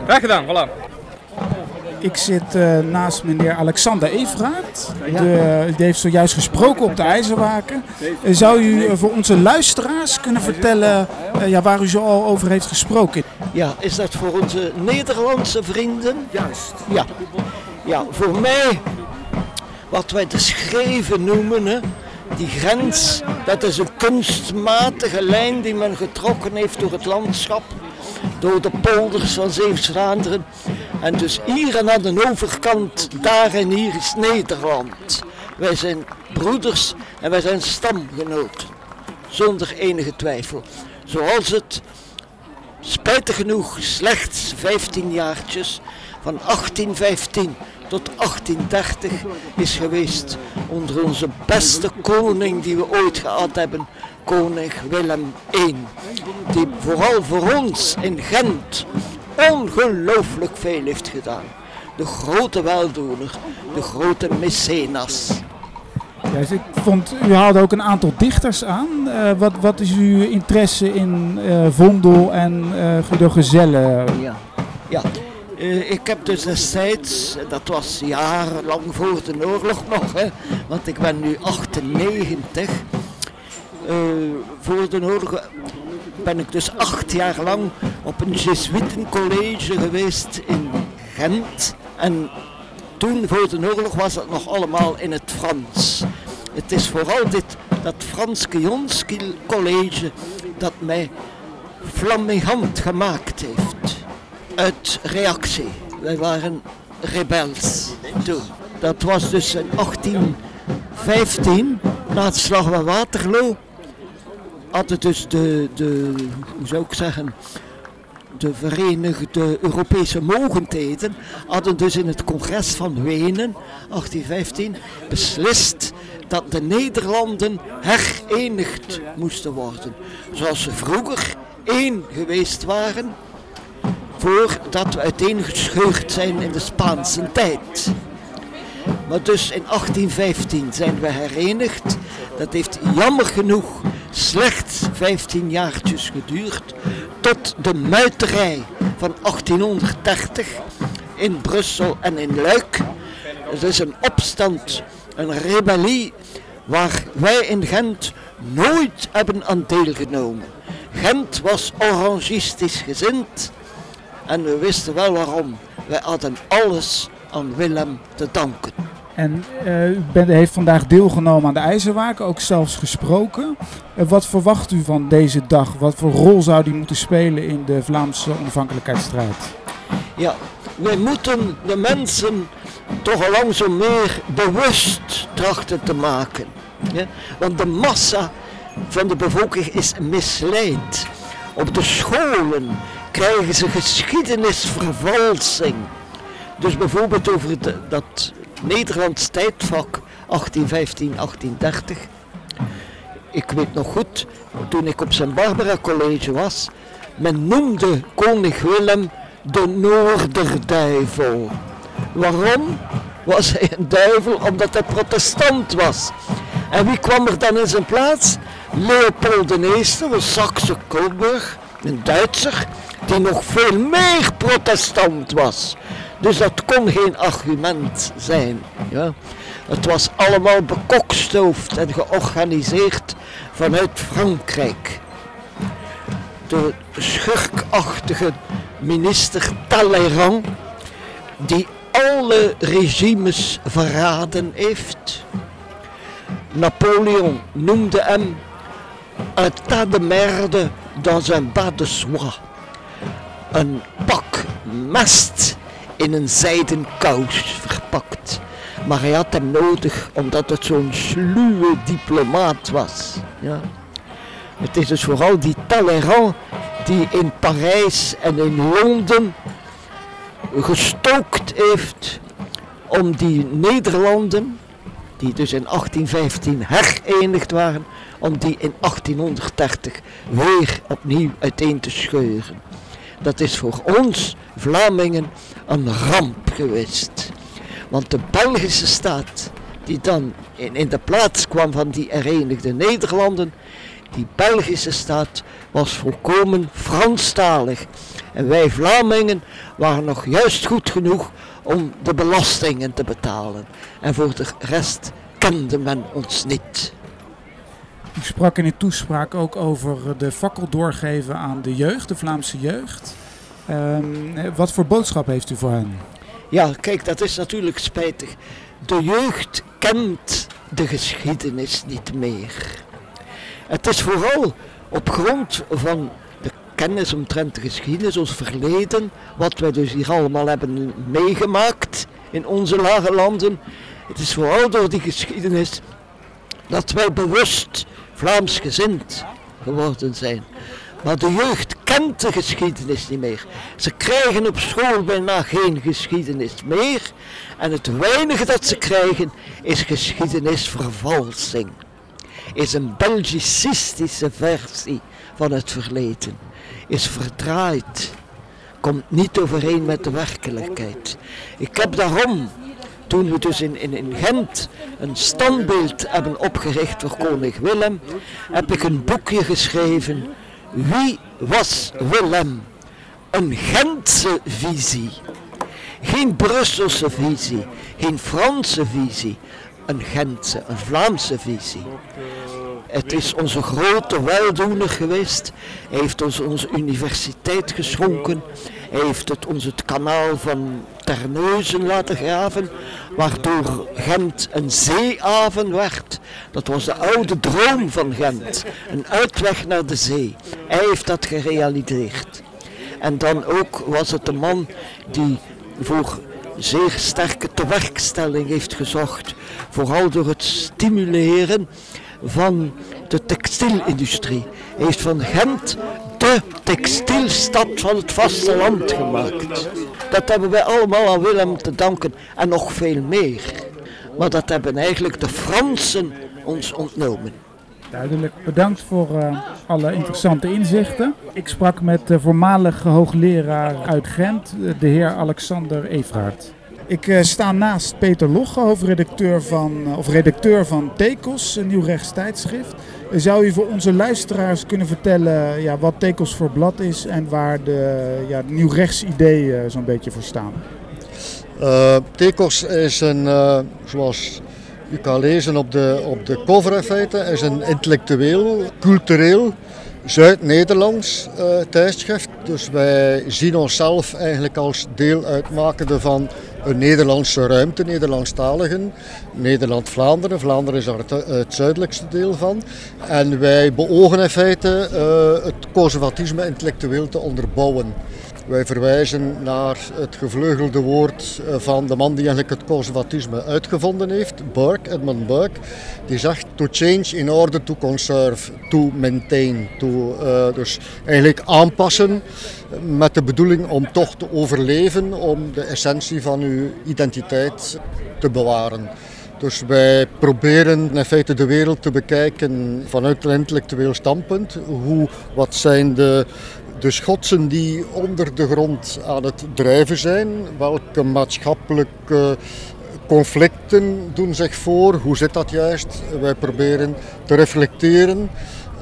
Graag gedaan, voilà. Ik zit uh, naast meneer Alexander Everaert. De, die heeft zojuist gesproken op de IJzerwaken. Uh, zou u uh, voor onze luisteraars kunnen vertellen ja, waar u zo al over heeft gesproken? Ja, is dat voor onze Nederlandse vrienden? Juist. Ja, ja voor mij, wat wij de schreven noemen, hè, die grens, dat is een kunstmatige lijn die men getrokken heeft door het landschap, door de polders van Zeeuws-Vlaanderen. En dus hier en aan de overkant, daar en hier is Nederland. Wij zijn broeders en wij zijn stamgenoten, zonder enige twijfel. Zoals het spijtig genoeg slechts 15 jaartjes van 1815 tot 1830 is geweest onder onze beste koning die we ooit gehad hebben, koning Willem I. Die vooral voor ons in Gent ongelooflijk veel heeft gedaan. De grote weldoener, de grote mecenas. Ja, dus ik vond, u haalde ook een aantal dichters aan. Uh, wat, wat is uw interesse in uh, Vondel en uh, Guido Gezelle? Ja, ja. Uh, ik heb dus destijds, dat was jarenlang voor de oorlog nog, hè, want ik ben nu 98. Uh, voor de oorlog ben ik dus acht jaar lang op een Jesuitencollege geweest in Gent. En toen voor de oorlog was het nog allemaal in het Frans. Het is vooral dit, dat Frans Kionski college dat mij flammigant gemaakt heeft uit reactie. Wij waren rebels toen. Dat was dus in 1815, na het slag bij Waterloo, hadden dus de, de, hoe zou ik zeggen, de Verenigde Europese Mogendheden hadden dus in het congres van Wenen, 1815, beslist dat de Nederlanden herenigd moesten worden. Zoals ze vroeger één geweest waren voordat we uiteengescheurd zijn in de Spaanse tijd. Maar dus in 1815 zijn we herenigd. Dat heeft jammer genoeg slechts 15 jaartjes geduurd. Tot de muiterij van 1830 in Brussel en in Luik. Het is een opstand, een rebellie waar wij in Gent nooit hebben aan deelgenomen. Gent was orangistisch gezind en we wisten wel waarom. Wij hadden alles aan Willem te danken. En uh, u bent, heeft vandaag deelgenomen aan de IJzerwaken, ook zelfs gesproken. Uh, wat verwacht u van deze dag? Wat voor rol zou die moeten spelen in de Vlaamse onafhankelijkheidsstrijd? Ja, wij moeten de mensen toch al langzaam meer bewust trachten te maken. Ja? Want de massa van de bevolking is misleid. Op de scholen krijgen ze geschiedenisvervalsing. Dus bijvoorbeeld over dat Nederlands tijdvak 1815, 1830. Ik weet nog goed, toen ik op zijn Barbara College was, men noemde koning Willem de Noorderduivel. Waarom was hij een duivel? Omdat hij protestant was. En wie kwam er dan in zijn plaats? Leopold I, een Saxe Coburg, een Duitser, die nog veel meer protestant was. Dus dat kon geen argument zijn. Ja. Het was allemaal bekokstoofd en georganiseerd vanuit Frankrijk. De schurkachtige minister Talleyrand, die alle regimes verraden heeft. Napoleon noemde hem un tas de merde dans un bas de soie. Een pak mest in een zijden kous verpakt. Maar hij had hem nodig omdat het zo'n sluwe diplomaat was. Ja. Het is dus vooral die Talleyrand die in Parijs en in Londen gestookt heeft om die Nederlanden, die dus in 1815 herenigd waren, om die in 1830 weer opnieuw uiteen te scheuren. Dat is voor ons Vlamingen een ramp geweest. Want de Belgische staat, die dan in, in de plaats kwam van die herenigde Nederlanden, die Belgische staat was volkomen Franstalig. En wij Vlamingen waren nog juist goed genoeg om de belastingen te betalen. En voor de rest kende men ons niet. U sprak in uw toespraak ook over de fakkel doorgeven aan de jeugd, de Vlaamse jeugd. Ehm, wat voor boodschap heeft u voor hen? Ja, kijk, dat is natuurlijk spijtig. De jeugd kent de geschiedenis niet meer. Het is vooral op grond van de kennis omtrent de geschiedenis, ons verleden, wat wij dus hier allemaal hebben meegemaakt in onze lage landen. Het is vooral door die geschiedenis dat wij bewust Vlaams gezind geworden zijn. Maar de jeugd kent de geschiedenis niet meer. Ze krijgen op school bijna geen geschiedenis meer. En het weinige dat ze krijgen is geschiedenisvervalsing. Is een Belgicistische versie van het verleden. Is verdraaid. Komt niet overeen met de werkelijkheid. Ik heb daarom toen we dus in, in, in Gent een standbeeld hebben opgericht voor koning Willem, heb ik een boekje geschreven. Wie was Willem? Een Gentse visie. Geen Brusselse visie, geen Franse visie, een Gentse, een Vlaamse visie. Het is onze grote weldoener geweest. Hij heeft ons onze universiteit geschonken. Hij heeft het ons het kanaal van Terneuzen laten graven, waardoor Gent een zeehaven werd. Dat was de oude droom van Gent, een uitweg naar de zee. Hij heeft dat gerealiseerd. En dan ook was het de man die voor zeer sterke tewerkstelling heeft gezocht, vooral door het stimuleren van de textielindustrie. Hij heeft van Gent de textielstad van het vasteland gemaakt. Dat hebben wij allemaal aan Willem te danken en nog veel meer. Maar dat hebben eigenlijk de Fransen ons ontnomen. Duidelijk. Bedankt voor uh, alle interessante inzichten. Ik sprak met de voormalige hoogleraar uit Gent, de heer Alexander Evraert. Ik uh, sta naast Peter Logge, hoofdredacteur van, uh, of redacteur van Tekos, een nieuw rechtstijdschrift. Zou u voor onze luisteraars kunnen vertellen ja, wat Tekos voor blad is en waar de, ja, nieuw zo'n beetje voor staan? Uh, Tekos is een, zoals u kan lezen op de, op de cover in feite, is een intellectueel, cultureel Zuid-Nederlands tijdschrift. Dus wij zien onszelf eigenlijk als deel uitmakende van een Nederlandse ruimte, Nederlandstaligen. Nederland-Vlaanderen. Vlaanderen is daar het, het, zuidelijkste deel van. En wij beogen in feite uh, het conservatisme intellectueel te onderbouwen. Wij verwijzen naar het gevleugelde woord eh, van de man die eigenlijk het conservatisme uitgevonden heeft, Burke, Edmund Burke. Die zegt to change in order to conserve, to maintain. To, uh, dus eigenlijk aanpassen met de bedoeling om toch te overleven, om de essentie van uw identiteit te bewaren. Dus wij proberen in feite de wereld te bekijken vanuit een intellectueel standpunt. Hoe, wat zijn de de schotsen die onder de grond aan het drijven zijn. Welke maatschappelijke conflicten doen zich voor? Hoe zit dat juist? Wij proberen te reflecteren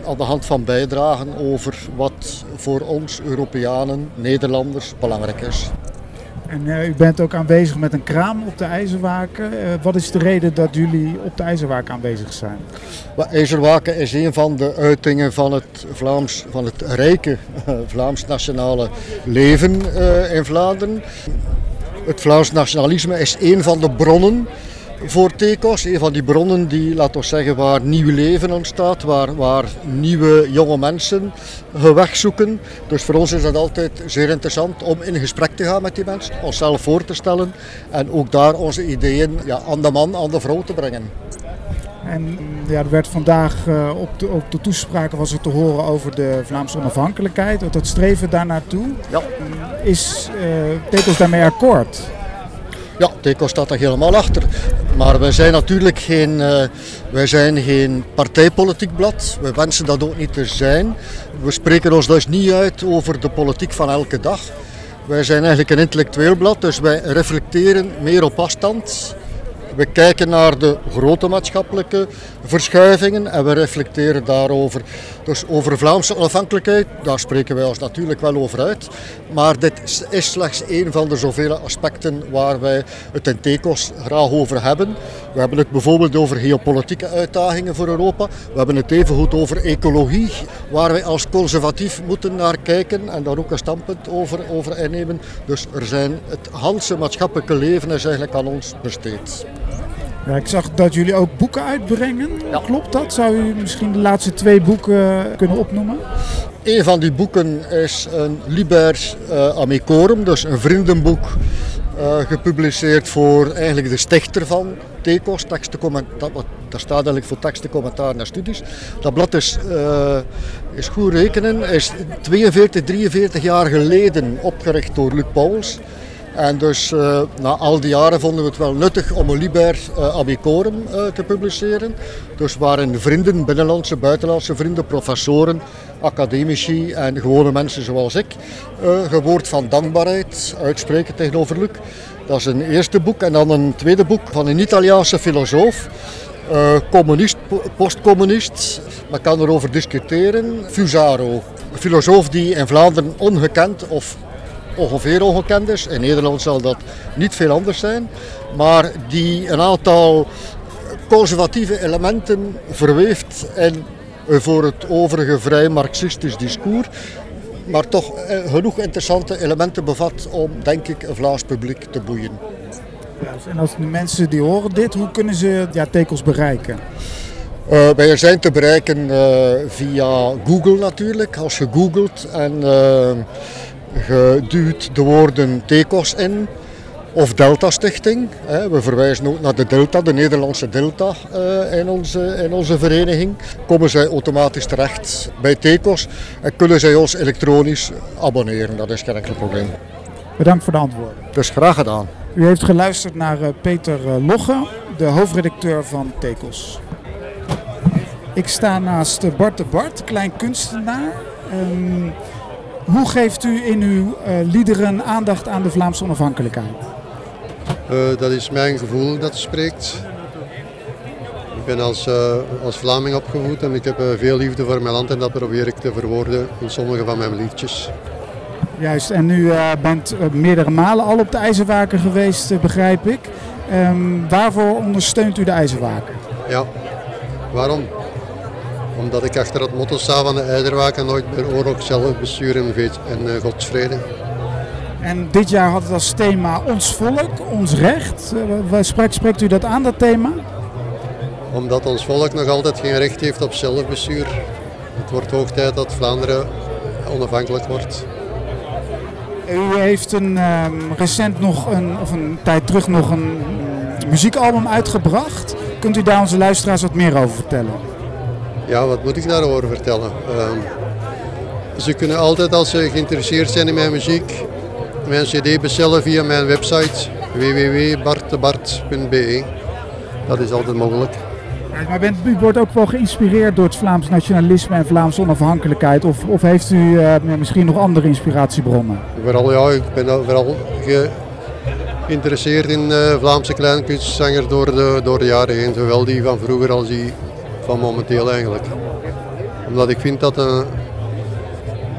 aan de hand van bijdragen over wat voor ons Europeanen, Nederlanders belangrijk is. En uh, u bent ook aanwezig met een kraam op de IJzerwaken. Uh, wat is de reden dat jullie op de IJzerwaken aanwezig zijn? IJzerwaken is een van de uitingen van het, Vlaams, van het rijke uh, Vlaams nationale leven in Vlaanderen. Het Vlaams nationalisme is een van de bronnen voor Tekos. Een van die bronnen die, laten we zeggen, waar nieuw leven ontstaat, waar, waar nieuwe jonge mensen hun weg zoeken. Dus voor ons is dat altijd zeer interessant om in gesprek te gaan met die mensen, onszelf voor te stellen en ook daar onze ideeën ja, aan de man, aan de vrouw te brengen. En ja, er werd vandaag uh, op, de, op de toespraken was er te horen over de Vlaamse onafhankelijkheid, dat streven daar naartoe. Ja. Is uh, Tekos daarmee akkoord? Ja, Teco staat daar helemaal achter. Maar wij zijn natuurlijk geen, uh, wij zijn geen partijpolitiek blad. We wensen dat ook niet te zijn. We spreken ons dus niet uit over de politiek van elke dag. Wij zijn eigenlijk een intellectueel blad, dus wij reflecteren meer op afstand. We kijken naar de grote maatschappelijke verschuivingen en we reflecteren daarover. Dus over Vlaamse onafhankelijkheid, daar spreken wij ons natuurlijk wel over uit. Maar dit is slechts een van de zoveel aspecten waar wij het in TECOS graag over hebben. We hebben het bijvoorbeeld over geopolitieke uitdagingen voor Europa. We hebben het even goed over ecologie, waar wij als conservatief moeten naar kijken en daar ook een standpunt over, over innemen. Dus er zijn het Hanse maatschappelijke leven is eigenlijk aan ons besteed. Ja, ik zag dat jullie ook boeken uitbrengen. Ja. Klopt dat? Zou u misschien de laatste twee boeken kunnen opnoemen? Een van die boeken is een Liber uh, Amicorum, dus een vriendenboek uh, gepubliceerd voor eigenlijk de stichter van TECOS, dat, dat staat eigenlijk voor teksten, commentaar en studies. Dat blad is, uh, is goed rekenen, is 42, 43 jaar geleden opgericht door Luc Pauwels. En dus uh, na al die jaren vonden we het wel nuttig om een Liber uh, Amicorum uh, te publiceren. Dus waarin vrienden, binnenlandse, buitenlandse vrienden, professoren, academici en gewone mensen zoals ik, gewoord van dankbaarheid uitspreken tegenover Luc. Dat is een eerste boek. En dan een tweede boek van een Italiaanse filosoof. Communist, postcommunist, men kan erover discussiëren. Fusaro, een filosoof die in Vlaanderen ongekend of ongeveer ongekend is. In Nederland zal dat niet veel anders zijn. Maar die een aantal conservatieve elementen verweeft in voor het overige vrij marxistisch discours. Maar toch genoeg interessante elementen bevat om, denk ik, een Vlaams publiek te boeien. Ja, en als de mensen die horen dit, hoe kunnen ze ja, tekels bereiken? Uh, wij zijn te bereiken uh, via Google natuurlijk. Als je googelt en uh, je duwt de woorden TECOS in of Delta Stichting. We verwijzen ook naar de Delta, de Nederlandse Delta in onze, in onze vereniging. Komen zij automatisch terecht bij TECOS en kunnen zij ons elektronisch abonneren. Dat is geen enkel probleem. Bedankt voor de antwoorden. Dus graag gedaan. U heeft geluisterd naar Peter Logge, de hoofdredacteur van TECOS. Ik sta naast Bart de Bart, klein kunstenaar. Um, hoe geeft u in uw uh, liederen aandacht aan de Vlaamse onafhankelijkheid? Uh, dat is mijn gevoel dat spreekt. Ik ben als, uh, als Vlaming opgevoed en ik heb veel liefde voor mijn land en dat probeer ik te verwoorden in sommige van mijn liedjes. Juist, en u bent meerdere malen al op de IJzerwaken geweest, begrijp ik. Um, waarvoor ondersteunt u de IJzerwaken? Ja, waarom? Omdat ik achter het motto sta van de IJzerwaken nooit meer oorlog, zelfbestuur en, en uh, godsvrede. En dit jaar had het als thema ons volk, ons recht. Uh, spreekt, spreekt u dat aan, dat thema? Omdat ons volk nog altijd geen recht heeft op zelfbestuur. Het wordt hoog tijd dat Vlaanderen onafhankelijk wordt. U heeft een, uh, recent nog een, of een tijd terug nog een muziekalbum uitgebracht. Kunt u daar onze luisteraars wat meer over vertellen? Ja, wat moet ik daarover vertellen? Uh, ze kunnen altijd, als ze geïnteresseerd zijn in mijn muziek, mijn cd bestellen via mijn website www.bartebart.be. Dat is altijd mogelijk. Maar bent, u wordt ook wel geïnspireerd door het Vlaams nationalisme en Vlaamse onafhankelijkheid? Of, of heeft u uh, misschien nog andere inspiratiebronnen? Vooral ja, ik ben vooral geïnteresseerd in uh, Vlaamse kleinkunstzanger door de, door de jaren heen. Zowel die van vroeger als die van momenteel eigenlijk. Omdat ik vind dat uh,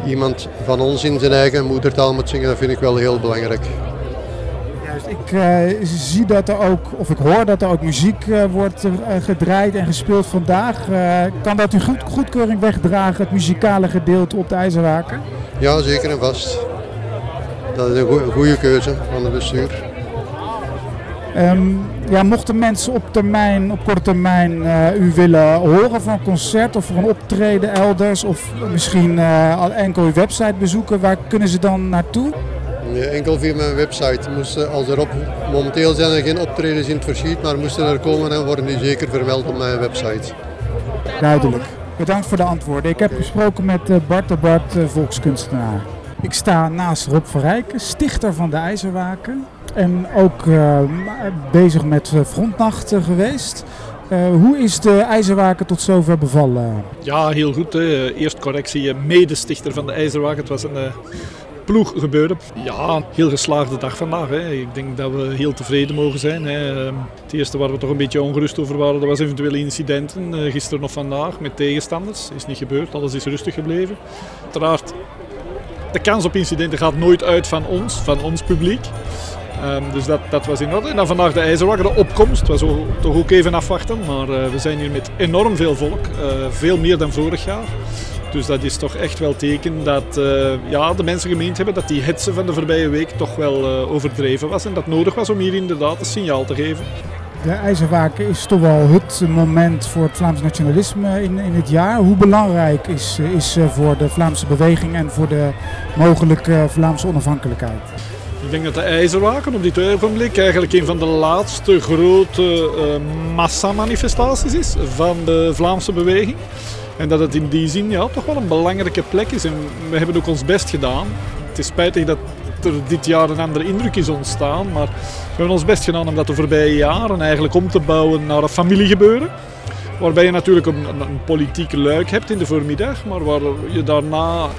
iemand van ons in zijn eigen moedertaal moet zingen, dat vind ik wel heel belangrijk. Ik uh, zie dat er ook, of ik hoor dat er ook muziek uh, wordt uh, gedraaid en gespeeld vandaag. kan dat u goed, goedkeuring wegdragen, het muzikale gedeelte op de IJzerwaken? Ja, zeker en vast. Dat is een goede keuze van het bestuur. Um, ja, mochten mensen op, termijn, op korte termijn u willen horen voor een concert of voor een optreden elders, of misschien al enkel uw website bezoeken, waar kunnen ze dan naartoe? enkel via mijn website. Moesten, als er op, momenteel zijn er geen optredens in het verschiet, maar moesten er komen en worden die zeker vermeld op mijn website. Duidelijk. Bedankt voor de antwoorden. Ik heb gesproken met Bart de Bart, volkskunstenaar. Ik sta naast Rob van Rijken, stichter van de IJzerwaken. En ook uh, bezig met frontnacht geweest. Uh, hoe is de IJzerwaken tot zover bevallen? Ja, heel goed. Eerst correctie, medestichter van de IJzerwaken. Het was een ploeg gebeuren. Ja, heel geslaagde dag vandaag. Hè. Ik denk dat we heel tevreden mogen zijn. Hè. Het eerste waar we toch een beetje ongerust over waren, dat was eventuele incidenten. Uh, gisteren of vandaag met tegenstanders. Is niet gebeurd, alles is rustig gebleven. Uiteraard, de kans op incidenten gaat nooit uit van ons, van ons publiek. Um, dus dat, dat was in orde. En dan vandaag de ijzerwakker, de opkomst. was ook, toch ook even afwachten. Maar uh, we zijn hier met enorm veel volk. Uh, veel meer dan vorig jaar. Dus dat is toch echt wel teken dat uh, ja, de mensen gemeend hebben dat die hetze van de voorbije week toch wel overdreven was. En dat nodig was om hier inderdaad een signaal te geven. De IJzerwaken is toch wel het moment voor het Vlaams nationalisme in, in het jaar. Hoe belangrijk is, is voor de Vlaamse beweging en voor de mogelijke Vlaamse onafhankelijkheid? Ik denk dat de IJzerwaken op dit ogenblik eigenlijk een van de laatste grote uh, massamanifestaties is van de Vlaamse beweging. En dat het in die zin ja, toch wel een belangrijke plek is. En we hebben ook ons best gedaan. Het is spijtig dat er dit jaar een andere indruk is ontstaan. Maar we hebben ons best gedaan om dat de voorbije jaren eigenlijk om te bouwen naar een familiegebeuren. Waarbij je natuurlijk een, een, een politieke luik hebt in de voormiddag. Maar waar je daarna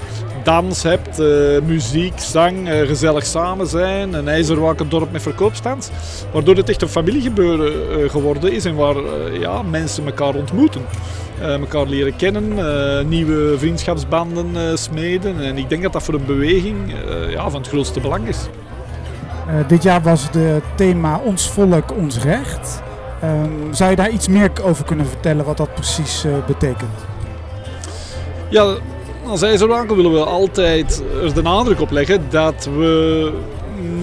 dans hebt, uh, muziek, zang, uh, gezellig samen zijn, een ijzerwakken dorp met verkoopstand. Waardoor het echt een familiegebeuren uh, geworden is en waar ja, mensen elkaar ontmoeten. elkaar leren kennen, nieuwe vriendschapsbanden smeden. En ik denk dat dat voor een beweging ja, van het grootste belang is. dit jaar was het thema Ons volk, ons recht. Ehm, zou je daar iets meer over kunnen vertellen wat dat precies betekent? Ja, als IJzerwaken willen we altijd er de nadruk op leggen dat we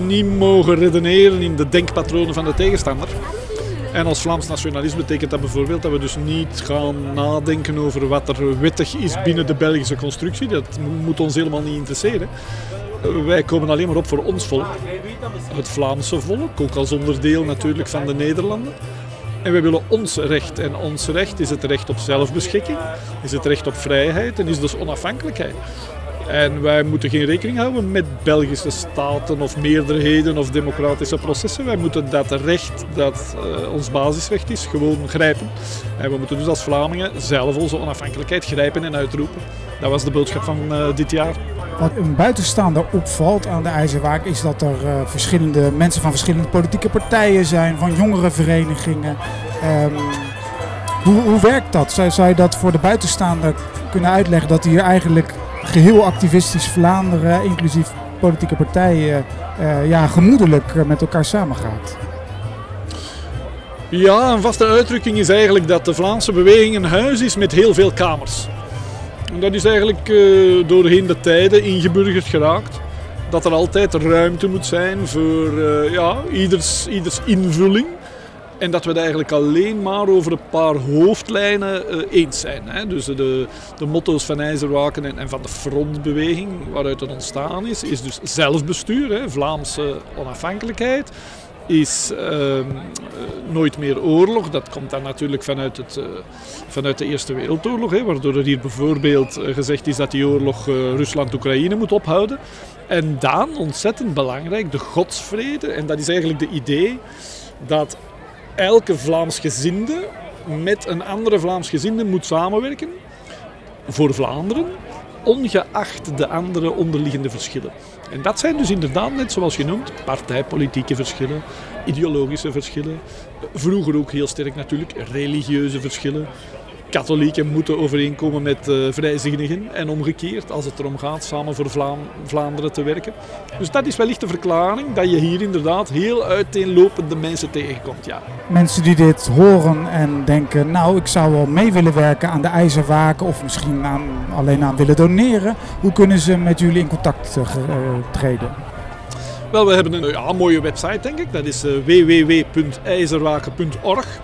niet mogen redeneren in de denkpatronen van de tegenstander. En als Vlaams nationalisme betekent dat bijvoorbeeld dat we dus niet gaan nadenken over wat er wettig is binnen de Belgische constructie. Dat moet ons helemaal niet interesseren. Wij komen alleen maar op voor ons volk, het Vlaamse volk, ook als onderdeel natuurlijk van de Nederlanden. En wij willen ons recht. En ons recht is het recht op zelfbeschikking, is het recht op vrijheid en is dus onafhankelijkheid. En wij moeten geen rekening houden met Belgische staten of meerderheden of democratische processen. Wij moeten dat recht, dat uh, ons basisrecht is, gewoon grijpen. En we moeten dus als Vlamingen zelf onze onafhankelijkheid grijpen en uitroepen. Dat was de boodschap van uh, dit jaar. Wat een buitenstaander opvalt aan de IJzerwaak is dat er uh, verschillende mensen van verschillende politieke partijen zijn, van jongerenverenigingen. Um, hoe, hoe werkt dat? Zou, zou je dat voor de buitenstaander kunnen uitleggen dat hier eigenlijk geheel activistisch Vlaanderen, inclusief politieke partijen, uh, ja, gemoedelijk met elkaar samengaat? Ja, een vaste uitdrukking is eigenlijk dat de Vlaamse beweging een huis is met heel veel kamers. En dat is eigenlijk uh, doorheen de tijden ingeburgerd geraakt. Dat er altijd ruimte moet zijn voor uh, ja, ieders, ieders invulling. En dat we het eigenlijk alleen maar over een paar hoofdlijnen uh, eens zijn. Hè. Dus de, de motto's van IJzerwaken en, en, van de frontbeweging waaruit het ontstaan is, is dus zelfbestuur, hè, Vlaamse onafhankelijkheid is uh, nooit meer oorlog. Dat komt dan natuurlijk vanuit, het, uh, vanuit de Eerste Wereldoorlog, hè, waardoor er hier bijvoorbeeld gezegd is dat die oorlog Rusland-Oekraïne moet ophouden. En dan, ontzettend belangrijk, de godsvrede. En dat is eigenlijk de idee dat elke Vlaamsgezinde met een andere Vlaamsgezinde moet samenwerken voor Vlaanderen, ongeacht de andere onderliggende verschillen. En dat zijn dus inderdaad, net zoals je noemt, partijpolitieke verschillen, ideologische verschillen, vroeger ook heel sterk natuurlijk religieuze verschillen, katholieken moeten overeenkomen met uh, vrijzinnigen en omgekeerd als het erom gaat samen voor Vlaam Vlaanderen te werken. Dus dat is wellicht de verklaring dat je hier inderdaad heel uiteenlopende mensen tegenkomt. Ja. Mensen die dit horen en denken, nou ik zou wel mee willen werken aan de IJzerwaken of misschien aan, alleen aan willen doneren. Hoe kunnen ze met jullie in contact uh, treden? Wel, we hebben een ja, mooie website denk ik. Dat is uh, www.ijzerwaken.org.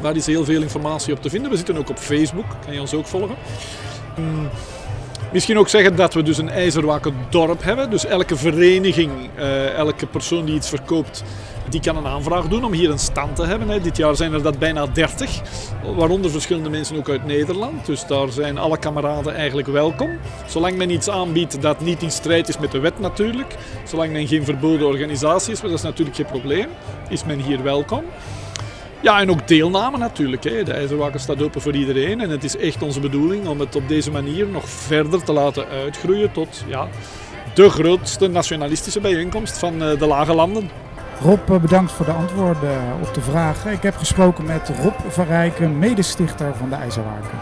Daar is heel veel informatie op te vinden. We zitten ook op Facebook, kan je ons ook volgen. Hmm. Misschien ook zeggen dat we dus een ijzerwaken dorp hebben. Dus elke vereniging, uh, elke persoon die iets verkoopt, die kan een aanvraag doen om hier een stand te hebben. Hè. Dit jaar zijn er dat bijna 30, waaronder verschillende mensen ook uit Nederland. Dus daar zijn alle kameraden eigenlijk welkom. Zolang men iets aanbiedt dat niet in strijd is met de wet natuurlijk. Zolang men geen verboden organisatie is, maar dat is natuurlijk geen probleem, is men hier welkom. Ja, en ook deelname natuurlijk. Hè. De IJzerwaken staat open voor iedereen. En het is echt onze bedoeling om het op deze manier nog verder te laten uitgroeien tot ja, de grootste nationalistische bijeenkomst van eh, de Lage Landen. Rob, eh, bedankt voor de antwoorden op de vragen. Ik heb gesproken met Rob van Rijken, medestichter van de IJzerwaken.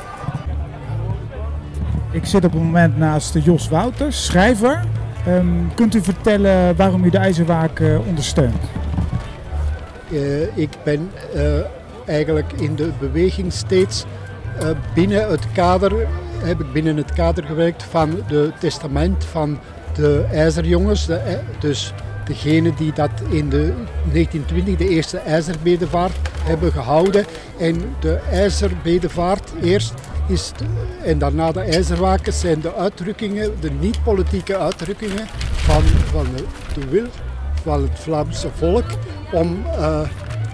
Ik zit op het moment naast Jos Wouters, schrijver. Um, kunt u vertellen waarom u de IJzerwaken ondersteunt? Uh, ik ben uh, eigenlijk in de beweging steeds uh, binnen het kader, heb ik binnen het kader gewerkt van het testament van de IJzerjongens. De, dus degene die dat in de 1920 de eerste ijzerbedevaart hebben gehouden. En de ijzerbedevaart eerst is de, en daarna de ijzerwakens zijn de uitdrukkingen, de niet-politieke uitdrukkingen van, de, de wil van het Vlaamse volk om uh,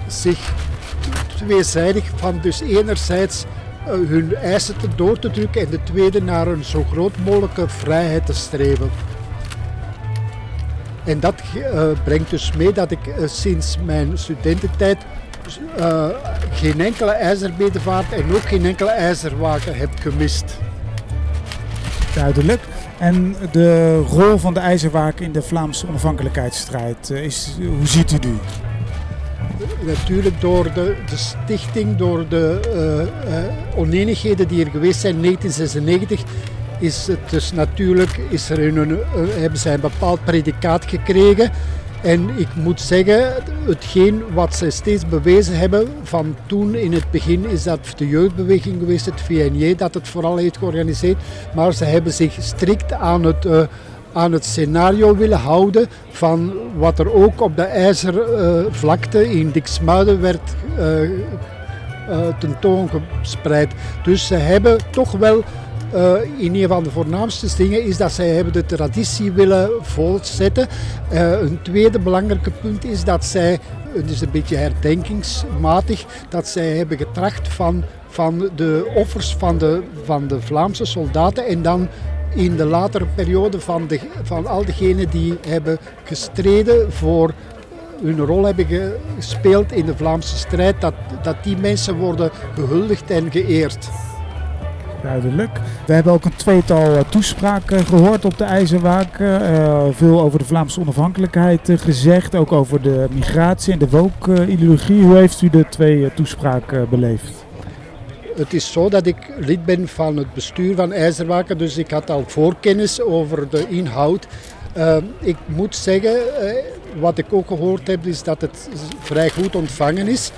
zich tweezijdig van dus enerzijds uh, hun eisen te door te drukken en de tweede naar een zo groot mogelijke vrijheid te streven. En dat uh, brengt dus mee dat ik sinds mijn studententijd geen enkele ijzerbedevaart en ook geen enkele ijzerwagen heb gemist. Duidelijk. En de rol van de ijzerwaken in de Vlaamse onafhankelijkheidsstrijd, is, hoe ziet u die? natuurlijk door de, de stichting, door de uh, uh, oneenigheden die er geweest zijn in 1996, is het dus natuurlijk, is er een, hebben zij een bepaald predicaat gekregen. En ik moet zeggen, hetgeen wat zij steeds bewezen hebben van toen in het begin is dat de jeugdbeweging geweest, het VNJ, dat het vooral heeft georganiseerd. Maar ze hebben zich strikt aan het aan het scenario willen houden van wat er ook op de ijzervlakte in Diksmuiden werd uh, tentoongespreid. Dus ze hebben toch wel, in een van de voornaamste dingen is dat zij hebben de traditie willen voortzetten. een tweede belangrijke punt is dat zij, het is een beetje herdenkingsmatig, dat zij hebben getracht van van de offers van de, van de Vlaamse soldaten en dan in de latere periode van, de, van al diegenen die hebben gestreden voor hun rol hebben gespeeld in de Vlaamse strijd, dat, dat die mensen worden gehuldigd en geëerd. Duidelijk. We hebben ook een tweetal uh, toespraken gehoord op de IJzerwaken. Uh, veel over de Vlaamse onafhankelijkheid gezegd, ook over de migratie en de woke-ideologie. Hoe heeft u de twee toespraken beleefd? Het is zo dat ik lid ben van het bestuur van IJzerwaken, dus ik had al voorkennis over de inhoud. Ik moet zeggen, wat ik ook gehoord heb, is dat het vrij goed ontvangen is.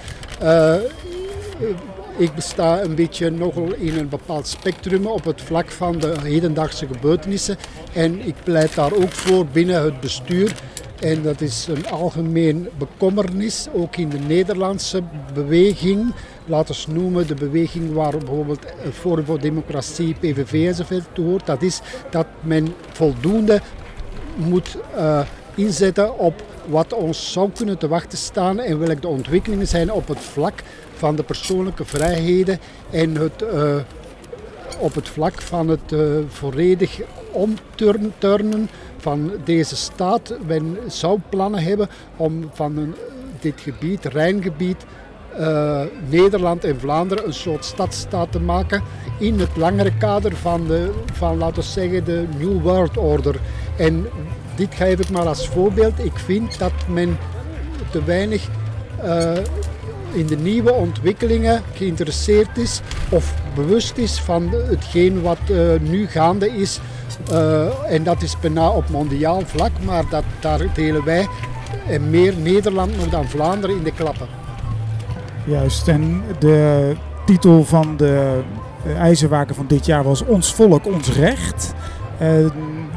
Ik besta een beetje nogal in een bepaald spectrum op het vlak van de hedendaagse gebeurtenissen. En ik pleit daar ook voor binnen het bestuur. En dat is een algemeen bekommernis, ook in de Nederlandse beweging laten we noemen, de beweging waar bijvoorbeeld Forum voor Democratie, PVV enzovoort toe hoort, dat is dat men voldoende moet uh, inzetten op wat ons zou kunnen te wachten staan en welke de ontwikkelingen zijn op het vlak van de persoonlijke vrijheden en het, uh, op het vlak van het uh, volledig omturnen van deze staat. Men zou plannen hebben om van een, dit gebied, Rijngebied, uh, Nederland en Vlaanderen een soort stadstaat te maken in het langere kader van, de, van laten we zeggen, de New World Order. En dit geef ik maar als voorbeeld. Ik vind dat men te weinig uh, in de nieuwe ontwikkelingen geïnteresseerd is of bewust is van hetgeen wat uh, nu gaande is. Uh, en dat is bijna op mondiaal vlak, maar dat, daar delen wij en meer Nederland dan Vlaanderen in de klappen. Juist, en de titel van de ijzerwaken van dit jaar was Ons volk, ons recht.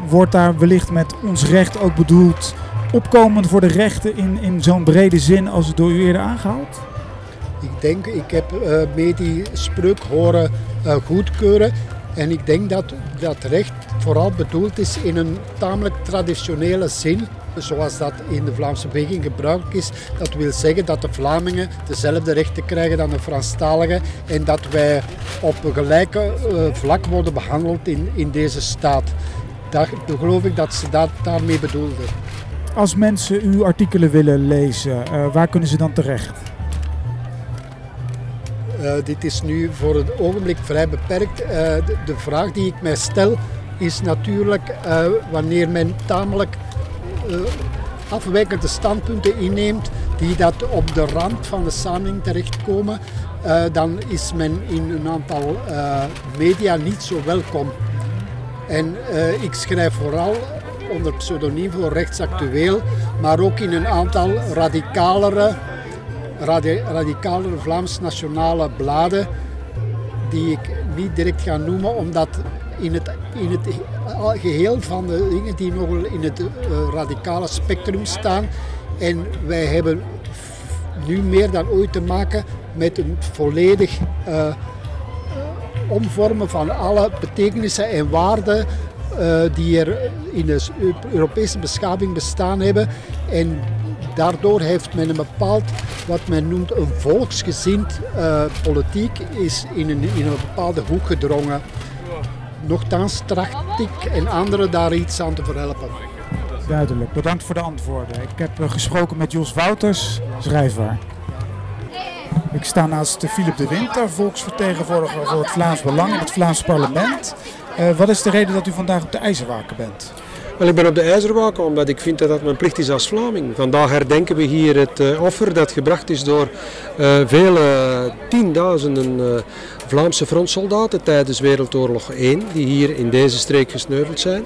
Wordt daar wellicht met ons recht ook bedoeld opkomend voor de rechten in, in zo'n brede zin als het door u eerder aangehaald? Ik denk, ik heb uh, mee die spreuk horen uh, goedkeuren. En ik denk dat dat recht vooral bedoeld is in een tamelijk traditionele zin zoals dat in de Vlaamse beweging gebruikelijk is. Dat wil zeggen dat de Vlamingen dezelfde rechten krijgen dan de Franstaligen en dat wij op een gelijke uh, vlak worden behandeld in, in deze staat. Daar geloof ik dat ze dat daarmee bedoelden. Als mensen uw artikelen willen lezen, uh, waar kunnen ze dan terecht? Uh, dit is nu voor het ogenblik vrij beperkt. De, de, vraag die ik mij stel is natuurlijk wanneer men tamelijk afwijkende standpunten inneemt die dat op de rand van de samenleving terechtkomen, dan is men in een aantal media niet zo welkom. En ik schrijf vooral onder pseudoniem voor rechtsactueel, maar ook in een aantal radicalere, radi radicalere Vlaams-nationale bladen, die ik niet direct ga noemen, omdat in het, in het geheel van de dingen die nog in het uh, radicale spectrum staan. En wij hebben nu meer dan ooit te maken met een volledig uh, omvormen van alle betekenissen en waarden uh, die er in de Europese beschaving bestaan hebben. En daardoor heeft men een bepaald, wat men noemt een volksgezind uh, politiek, is in een, in een bepaalde hoek gedrongen. Nochtans tracht ik en anderen daar iets aan te verhelpen. Duidelijk, bedankt voor de antwoorden. Ik heb uh, gesproken met Jos Wouters, schrijver. Ik sta naast Philip de Winter, volksvertegenwoordiger voor het Vlaams Belang in het Vlaams parlement. Uh, wat is de reden dat u vandaag op de IJzerwaken bent? Wel, ik ben op de IJzerwaken omdat ik vind dat dat mijn plicht is als Vlaming. Vandaag herdenken we hier het uh, offer dat gebracht is door uh, vele tienduizenden Vlaamse frontsoldaten tijdens Wereldoorlog 1, die hier in deze streek gesneuveld zijn.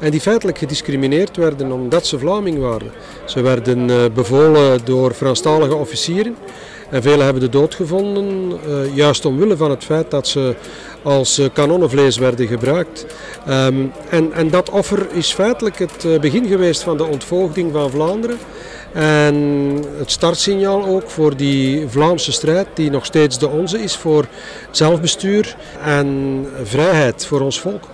En die feitelijk gediscrimineerd werden omdat ze Vlaming waren. Ze werden bevolen door Franstalige officieren. En velen hebben de dood gevonden, juist omwille van het feit dat ze als kanonnenvlees werden gebruikt. Um, en, en, dat offer is feitelijk het begin geweest van de ontvoogding van Vlaanderen. En het startsignaal ook voor die Vlaamse strijd, die nog steeds de onze is voor zelfbestuur en vrijheid voor ons volk.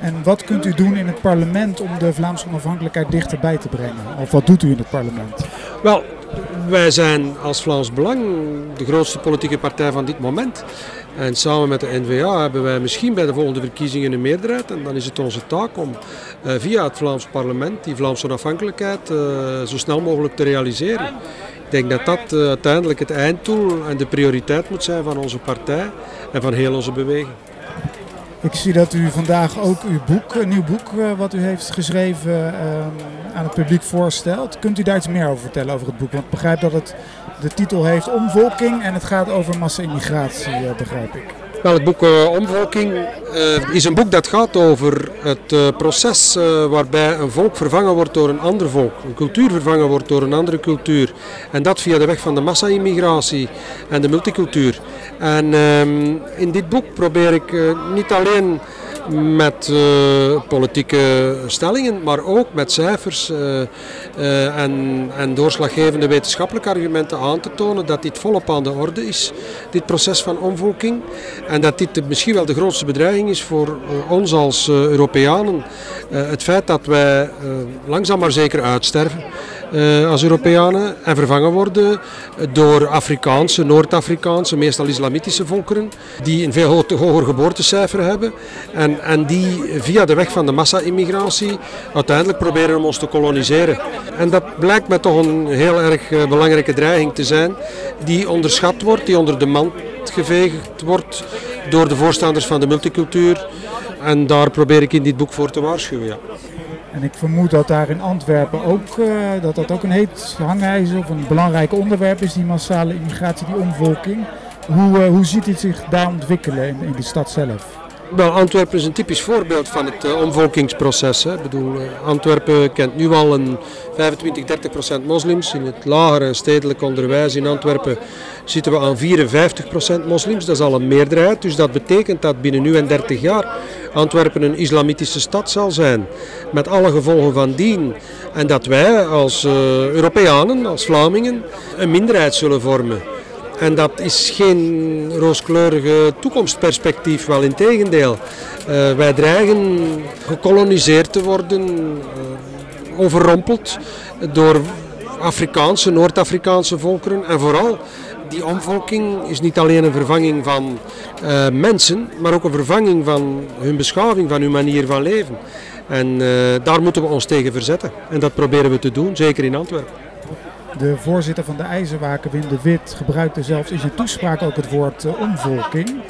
En wat kunt u doen in het parlement om de Vlaamse onafhankelijkheid dichterbij te brengen? Of wat doet u in het parlement? Wel, wij zijn als Vlaams Belang de grootste politieke partij van dit moment. En samen met de NVA hebben wij misschien bij de volgende verkiezingen een meerderheid. En dan is het onze taak om uh, via het Vlaams parlement die Vlaamse onafhankelijkheid uh, zo snel mogelijk te realiseren. Ik denk dat dat uh, uiteindelijk het einddoel en de prioriteit moet zijn van onze partij en van heel onze beweging. Ik zie dat u vandaag ook uw boek, een nieuw boek wat u heeft geschreven uh, aan het publiek voorstelt. Kunt u daar iets meer over vertellen over het boek? Want ik begrijp dat het de titel heeft Omvolking en het gaat over massa-immigratie, uh, begrijp ik. Wel, het boek uh, Omvolking uh, is een boek dat gaat over het uh, proces waarbij een volk vervangen wordt door een ander volk, een cultuur vervangen wordt door een andere cultuur. En dat via de weg van de massa-immigratie en de multicultuur. En ehm, in dit boek probeer ik niet alleen met uh, politieke stellingen, maar ook met cijfers uh, uh, en, en, doorslaggevende wetenschappelijke argumenten aan te tonen dat dit volop aan de orde is, dit proces van omvolking. En dat dit misschien wel de grootste bedreiging is voor ons als Europeanen. het feit dat wij langzaam maar zeker uitsterven. Uh, als Europeanen en vervangen worden door Afrikaanse, Noord-Afrikaanse, meestal islamitische volkeren, die een veel hoger geboortecijfer hebben en, en die via de weg van de massa-immigratie uiteindelijk proberen om ons te koloniseren. En dat blijkt me toch een heel erg uh, belangrijke dreiging te zijn, die onderschat wordt, die onder de mand geveegd wordt door de voorstanders van de multicultuur. En daar probeer ik in dit boek voor te waarschuwen. Ja. En ik vermoed dat daar in Antwerpen ook, uh, dat dat ook een heet hangijzer of een belangrijk onderwerp is, die massale immigratie, die omvolking. Hoe, uh, hoe ziet het zich daar ontwikkelen in, in de stad zelf? Wel, Antwerpen is een typisch voorbeeld van het uh, omvolkingsproces. Hè. Ik bedoel, Antwerpen kent nu al een 25, 30 procent moslims. In het lagere stedelijk onderwijs in Antwerpen zitten we aan 54 procent moslims. Dat is al een meerderheid. Dus dat betekent dat binnen nu en 30 jaar Antwerpen een islamitische stad zal zijn. Met alle gevolgen van dien. En dat wij als uh, Europeanen, als Vlamingen, een minderheid zullen vormen. En dat is geen rooskleurige toekomstperspectief, wel in tegendeel. Uh, wij dreigen gekoloniseerd te worden, uh, overrompeld door Afrikaanse, Noord-Afrikaanse volkeren en vooral die omvolking is niet alleen een vervanging van uh, mensen, maar ook een vervanging van hun beschaving, van hun manier van leven. En uh, daar moeten we ons tegen verzetten. En dat proberen we te doen, zeker in Antwerpen. De voorzitter van de IJzerwaken, Wim de Wit, gebruikte zelfs in zijn toespraak ook het woord uh, omvolking.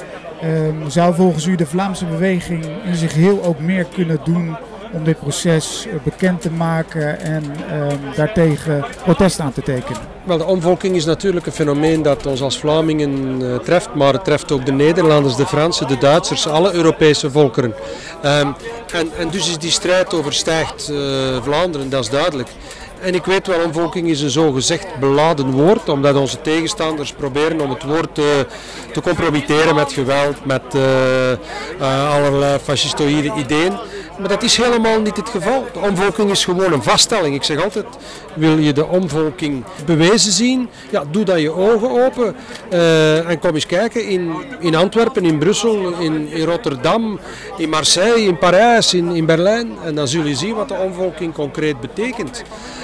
Ehm, zou volgens u de Vlaamse beweging in zich heel ook meer kunnen doen om dit proces bekend te maken en um, daartegen protest aan te tekenen? Wel, de omvolking is natuurlijk een fenomeen dat ons als Vlamingen uh, treft, maar het treft ook de Nederlanders, de Fransen, de Duitsers, alle Europese volkeren. Um, en, en, dus is die strijd overstijgt uh, Vlaanderen, dat is duidelijk. En ik weet wel, omvolking is een zogezegd beladen woord, omdat onze tegenstanders proberen om het woord uh, te compromitteren met geweld, met allerlei fascistoïde ideeën. Maar dat is helemaal niet het geval. De omvolking is gewoon een vaststelling. Ik zeg altijd, wil je de omvolking bewezen zien? Ja, doe dan je ogen open uh, en kom eens kijken in, in Antwerpen, in Brussel, in, in Rotterdam, in Marseille, in Parijs, in, in Berlijn. En dan zul je zien wat de omvolking concreet betekent.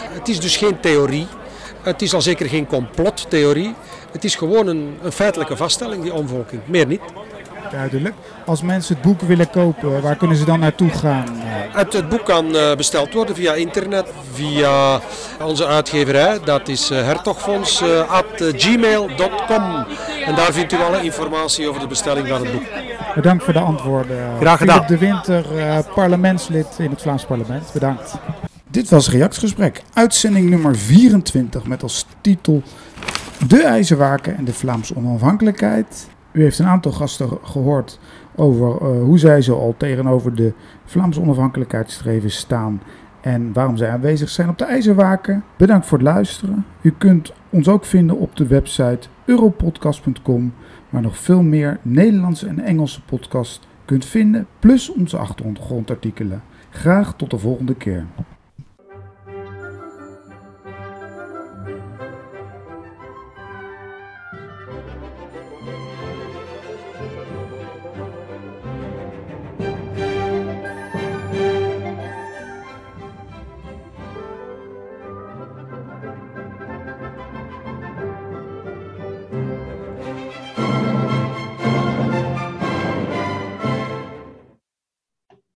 Het is dus geen theorie. Het is al zeker geen complottheorie. Het is gewoon een feitelijke vaststelling, die omvolking. Meer niet. Duidelijk. Als mensen het boek willen kopen, waar kunnen ze dan naartoe gaan? Het, het boek kan besteld worden via internet, via onze uitgeverij. Dat is hertogfonds.gmail.com. En daar vindt u alle informatie over de bestelling van het boek. Bedankt voor de antwoorden. Graag gedaan. Philip de Winter, parlementslid in het Vlaams parlement. Bedankt. Dit was Reactgesprek, uitzending nummer 24 met als titel De IJzerwaken en de Vlaamse onafhankelijkheid. U heeft een aantal gasten gehoord over uh, hoe zij zo al tegenover de Vlaamse onafhankelijkheidsstreven staan en waarom zij aanwezig zijn op de IJzerwaken. Bedankt voor het luisteren. U kunt ons ook vinden op de website europodcast.com, waar nog veel meer Nederlandse en Engelse podcasts kunt vinden, plus onze achtergrondartikelen. Graag tot de volgende keer.